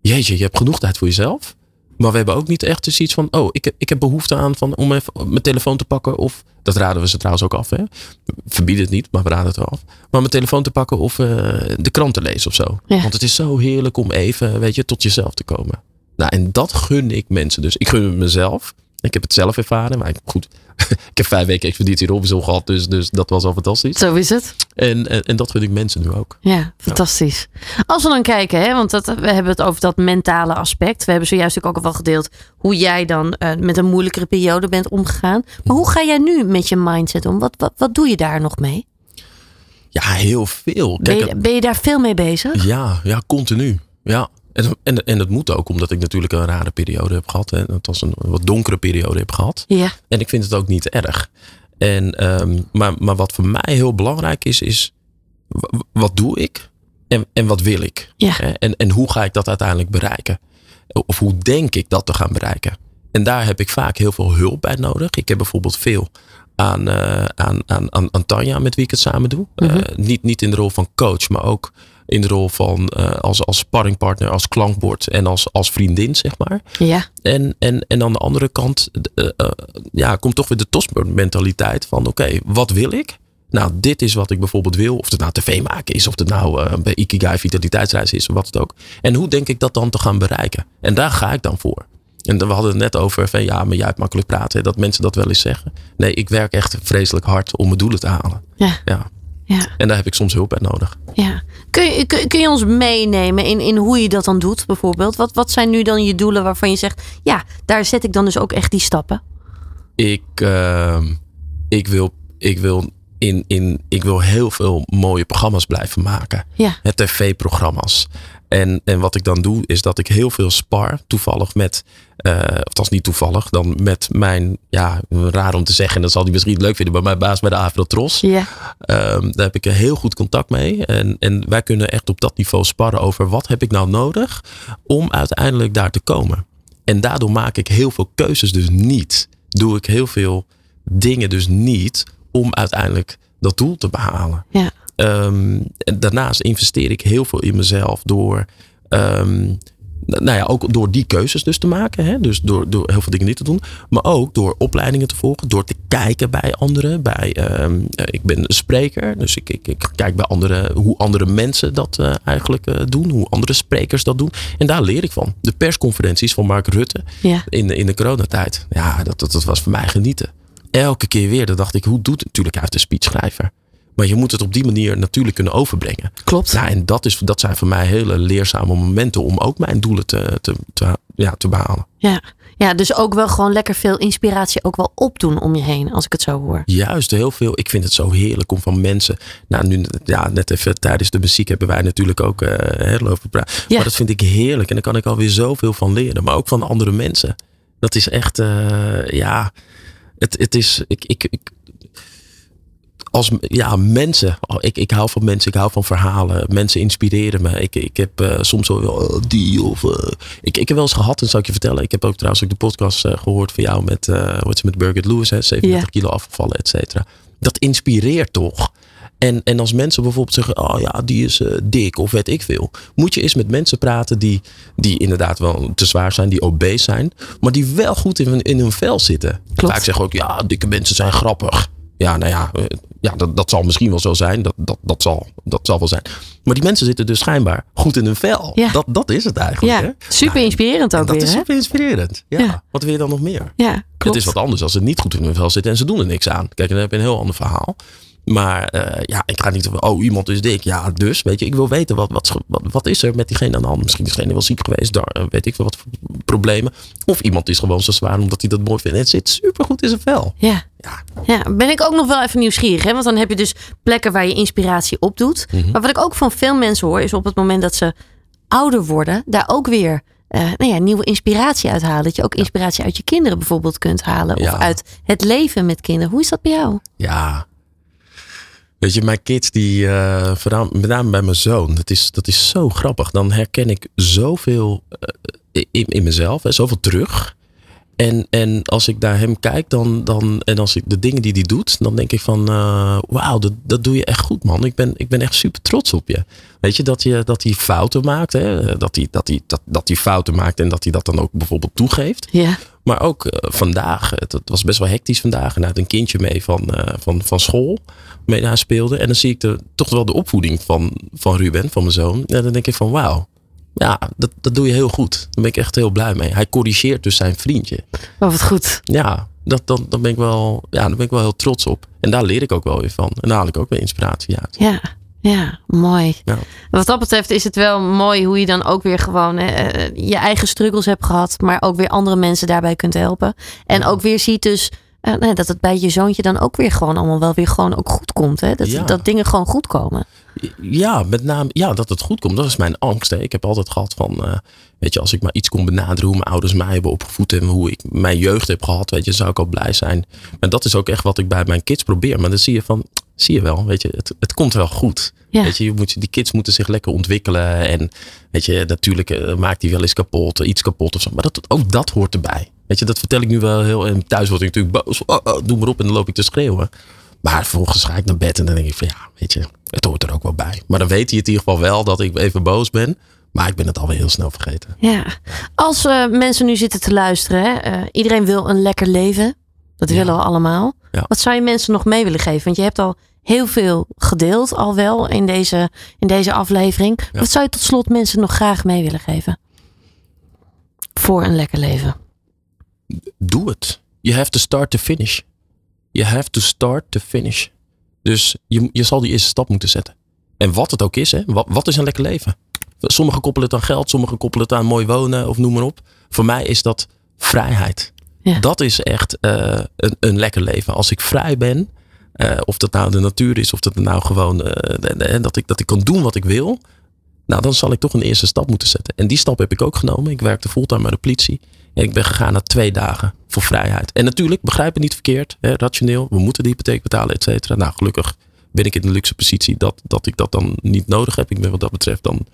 Jeetje, je hebt genoeg tijd voor jezelf. Maar we hebben ook niet echt dus iets van... Oh, ik, ik heb behoefte aan van, om even mijn telefoon te pakken. Of, dat raden we ze trouwens ook af. Hè? Verbieden het niet, maar we raden het wel af. Maar mijn telefoon te pakken of uh, de krant te lezen of zo. Ja. Want het is zo heerlijk om even, weet je, tot jezelf te komen. Nou, en dat gun ik mensen dus. Ik gun het mezelf. Ik heb het zelf ervaren, maar goed. ik heb vijf weken expeditie Robinson gehad, dus, dus dat was al fantastisch. Zo is het. En, en, en dat gun ik mensen nu ook. Ja, fantastisch. Ja. Als we dan kijken, hè, want dat, we hebben het over dat mentale aspect. We hebben zojuist ook al wel gedeeld hoe jij dan uh, met een moeilijkere periode bent omgegaan. Maar hoe ga jij nu met je mindset om? Wat, wat, wat doe je daar nog mee? Ja, heel veel. Kijk, ben, je, ben je daar veel mee bezig? Ja, ja continu. Ja, en, en, en dat moet ook, omdat ik natuurlijk een rare periode heb gehad. En het was een wat donkere periode heb gehad. Ja. En ik vind het ook niet erg. En, um, maar, maar wat voor mij heel belangrijk is, is wat doe ik en, en wat wil ik? Ja. En, en hoe ga ik dat uiteindelijk bereiken? Of hoe denk ik dat te gaan bereiken? En daar heb ik vaak heel veel hulp bij nodig. Ik heb bijvoorbeeld veel aan, uh, aan, aan, aan, aan Tanja, met wie ik het samen doe. Mm -hmm. uh, niet, niet in de rol van coach, maar ook in de rol van uh, als, als sparringpartner, als klankbord en als, als vriendin, zeg maar. Ja. En, en, en aan de andere kant uh, uh, ja, komt toch weer de topsportmentaliteit van oké, okay, wat wil ik? Nou, dit is wat ik bijvoorbeeld wil. Of het nou tv maken is, of het nou bij Ikigai vitaliteitsreis is, of wat het ook. En hoe denk ik dat dan te gaan bereiken? En daar ga ik dan voor. En we hadden het net over van ja, maar jij hebt makkelijk praten. Dat mensen dat wel eens zeggen. Nee, ik werk echt vreselijk hard om mijn doelen te halen. Ja. ja. Ja. En daar heb ik soms hulp bij nodig. Ja. Kun je, kun, kun je ons meenemen in, in hoe je dat dan doet, bijvoorbeeld? Wat, wat zijn nu dan je doelen waarvan je zegt, ja, daar zet ik dan dus ook echt die stappen? Ik, ehm, ik, wil, ik, wil in, in, ik wil heel veel mooie programma's blijven maken. Ja. Het tv-programma's. En, en wat ik dan doe, is dat ik heel veel spar, toevallig met, uh, of dat is niet toevallig, dan met mijn, ja, raar om te zeggen, en dat zal hij misschien leuk vinden, maar mijn baas bij de Avrotros. Ja. Um, daar heb ik een heel goed contact mee. En, en wij kunnen echt op dat niveau sparren over wat heb ik nou nodig om uiteindelijk daar te komen. En daardoor maak ik heel veel keuzes dus niet. Doe ik heel veel dingen dus niet om uiteindelijk dat doel te behalen. Ja. Um, en daarnaast investeer ik heel veel in mezelf door. Um, nou ja, ook door die keuzes dus te maken. Hè? Dus door, door heel veel dingen niet te doen. Maar ook door opleidingen te volgen. Door te kijken bij anderen. Bij, um, ik ben een spreker. Dus ik, ik, ik kijk bij anderen hoe andere mensen dat uh, eigenlijk uh, doen. Hoe andere sprekers dat doen. En daar leer ik van. De persconferenties van Mark Rutte. Ja. In, de, in de coronatijd. Ja, dat, dat, dat was voor mij genieten. Elke keer weer. Dan dacht ik, hoe doet het natuurlijk uit de speechschrijver? Maar je moet het op die manier natuurlijk kunnen overbrengen. Klopt. Nou, en dat, is, dat zijn voor mij hele leerzame momenten om ook mijn doelen te, te, te, ja, te behalen. Ja. ja, dus ook wel gewoon lekker veel inspiratie ook wel opdoen om je heen, als ik het zo hoor. Juist, heel veel. Ik vind het zo heerlijk om van mensen. Nou, nu, ja, net even tijdens de muziek hebben wij natuurlijk ook uh, heel over praten. Ja. Maar dat vind ik heerlijk en daar kan ik alweer zoveel van leren. Maar ook van andere mensen. Dat is echt, uh, ja, het, het is, ik, ik, ik als ja, mensen. Ik, ik hou van mensen, ik hou van verhalen. Mensen inspireren me. Ik, ik heb uh, soms wel uh, die of. Uh, ik, ik heb wel eens gehad, en zal ik je vertellen. Ik heb ook trouwens ook de podcast gehoord van jou met, wat met Birgit Lewis, hè, 37 Ja. kilo afgevallen, et cetera. Dat inspireert toch? En, en als mensen bijvoorbeeld zeggen, oh ja, die is uh, dik of weet ik veel. Moet je eens met mensen praten die, die inderdaad wel te zwaar zijn, die obese zijn. Maar die wel goed in, in hun vel zitten. Klopt. Vaak zeggen ook, ja, dikke mensen zijn grappig. Ja, nou ja, uh, ja dat, dat zal misschien wel zo zijn. Dat, dat, dat, zal, dat zal wel zijn. Maar die mensen zitten dus schijnbaar goed in hun vel. Ja. Dat, dat is het eigenlijk. Ja, hè? super Nou, inspirerend ook dat weer. is hè? super inspirerend. Ja. Ja. Wat wil je dan nog meer? Ja, klopt. Het is wat anders als ze niet goed in hun vel zitten en ze doen er niks aan. Kijk, dan heb je een heel ander verhaal. Maar uh, ja, ik ga niet over, oh, iemand is dik. Ja, dus, weet je, ik wil weten, wat, wat, wat, is er met diegene aan de hand? Misschien is diegene wel ziek geweest, daar uh, weet ik veel wat voor problemen. Of iemand is gewoon zo zwaar omdat hij dat mooi vindt. En het zit super goed in zijn vel. Ja. Ja. ja, ben ik ook nog wel even nieuwsgierig. Hè? Want dan heb je dus plekken waar je inspiratie opdoet. Mhm. Maar wat ik ook van veel mensen hoor, is op het moment dat ze ouder worden, daar ook weer uh, nou ja, nieuwe inspiratie uithalen. Dat je ook inspiratie uit je kinderen bijvoorbeeld kunt halen. Ja. Of uit het leven met kinderen. Hoe is dat bij jou? Ja. Weet je, mijn kids, die, uh, vooral, met name bij mijn zoon, dat is, dat is zo grappig. Dan herken ik zoveel uh, in, in mezelf, hè, zoveel terug. En, en als ik naar hem kijk, dan, dan, en als ik de dingen die hij doet, dan denk ik van, uh, wauw, dat, dat doe je echt goed, man. Ik ben, ik ben echt super trots op je. Weet je, dat, je, dat hij fouten maakt, hè? Dat, hij, dat, dat, dat hij fouten maakt en dat hij dat dan ook bijvoorbeeld toegeeft. Ja. Maar ook uh, vandaag, het, het, was best wel hectisch vandaag. En had een kindje mee van, uh, van, van school, mee naar speelde. En dan zie ik de, toch wel de opvoeding van, van Ruben, van mijn zoon. En dan denk ik van, wauw. Ja, dat, dat doe je heel goed. Daar ben ik echt heel blij mee. Hij corrigeert dus zijn vriendje. Oh, wat goed. Ja, dat, dat, dat ben ik wel, ja, daar ben ik wel heel trots op. En daar leer ik ook wel weer van. En daar haal ik ook weer inspiratie uit. Ja, ja mooi. Ja. Wat dat betreft is het wel mooi hoe je dan ook weer gewoon eh, je eigen struggles hebt gehad. Maar ook weer andere mensen daarbij kunt helpen. En ja. ook weer ziet dus uh, nee, dat het bij je zoontje dan ook weer gewoon allemaal wel weer gewoon ook goed komt. Hè? Dat, Ja. dat dingen gewoon goed komen. Ja, met name ja, dat het goed komt. Dat is mijn angst. Hè. Ik heb altijd gehad van, uh, weet je, als ik maar iets kon benaderen hoe mijn ouders mij hebben opgevoed en hoe ik mijn jeugd heb gehad, weet je, zou ik al blij zijn. Maar dat is ook echt wat ik bij mijn kids probeer. Maar dan zie je van, zie je wel, weet je, het, het komt wel goed. Ja. Weet je, je moet, die kids moeten zich lekker ontwikkelen en weet je, natuurlijk uh, maakt die wel eens kapot, iets kapot of zo. Maar dat, ook dat hoort erbij. Weet je, dat vertel ik nu wel heel, en thuis word ik natuurlijk boos. Oh, oh, doe maar op en dan loop ik te schreeuwen. Maar vervolgens ga ik naar bed en dan denk ik van ja, weet je, het hoort er ook wel bij. Maar dan weet hij het in ieder geval wel dat ik even boos ben. Maar ik ben het alweer heel snel vergeten. Ja, als uh, mensen nu zitten te luisteren, hè, iedereen wil een lekker leven. Dat Ja. willen we allemaal. Ja. Wat zou je mensen nog mee willen geven? Want je hebt al heel veel gedeeld, al wel in deze, in deze aflevering. Ja. Wat zou je tot slot mensen nog graag mee willen geven? Voor een lekker leven. Doe het. You have to start to finish. You have to start to finish. Dus je, je zal die eerste stap moeten zetten. En wat het ook is, hè? Wat, wat is een lekker leven? Sommigen koppelen het aan geld, sommigen koppelen het aan mooi wonen of noem maar op. Voor mij is dat vrijheid. Ja. Dat is echt eh, een, een lekker leven. Als ik vrij ben, eh, of dat nou de natuur is, of dat nou gewoon eh, dat, ik, dat ik kan doen wat ik wil. Nou, dan zal ik toch een eerste stap moeten zetten. En die stap heb ik ook genomen. Ik werkte fulltime bij de politie. En ik ben gegaan naar twee dagen voor vrijheid. En natuurlijk, begrijp het niet verkeerd, hè, rationeel. We moeten de hypotheek betalen, et cetera. Nou, gelukkig ben ik in de luxe positie dat, dat ik dat dan niet nodig heb. Ik ben wat dat betreft dan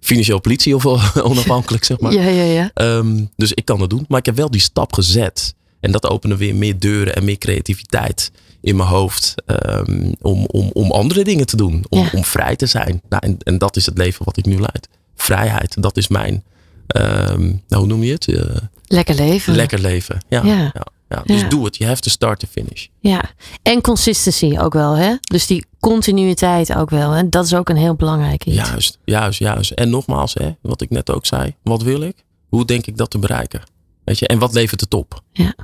financieel politie of onafhankelijk, zeg maar. Ja, ja, ja. Ehm, dus ik kan het doen. Maar ik heb wel die stap gezet. En dat opende weer meer deuren en meer creativiteit in mijn hoofd. ehm, om, om, om andere dingen te doen. Om, Ja. om vrij te zijn. Nou, en, en dat is het leven wat ik nu leid. Vrijheid, dat is mijn, ehm, nou, hoe noem je het? Eh, Lekker leven. lekker leven. Ja, Ja. ja. ja, Dus Ja. doe het. You have to start to finish. Ja, en consistency ook wel, hè? Dus die continuïteit ook wel. En dat is ook een heel belangrijk iets. Juist, juist, juist. En nogmaals, hè, wat ik net ook zei. Wat wil ik? Hoe denk ik dat te bereiken? Weet je, en wat levert het op? Ja,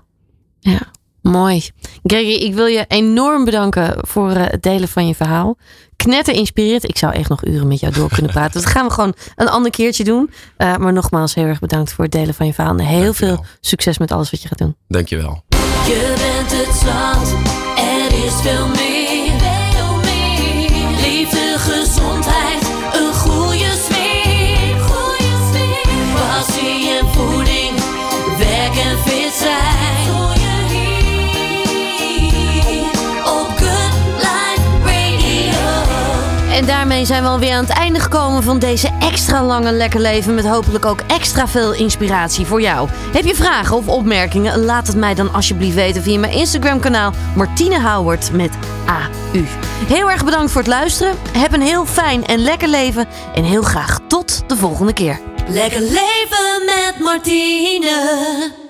mooi. Gregory, ik wil je enorm bedanken voor eh, het delen van je verhaal. Knetter inspireert. Ik zou echt nog uren met jou door kunnen praten. Dat gaan we gewoon een ander keertje doen. Eh, maar nogmaals, heel erg bedankt voor het delen van je verhaal. En heel Dankjewel. veel succes met alles wat je gaat doen. Dankjewel. Je bent het zand, er is veel meer. En daarmee zijn we alweer aan het einde gekomen van deze extra lange Lekker Leven. Met hopelijk ook extra veel inspiratie voor jou. Heb je vragen of opmerkingen? Laat het mij dan alsjeblieft weten via mijn Instagram kanaal Martine Houwert met AU. Heel erg bedankt voor het luisteren. Heb een heel fijn en lekker leven. En heel graag tot de volgende keer. Lekker leven met Martine.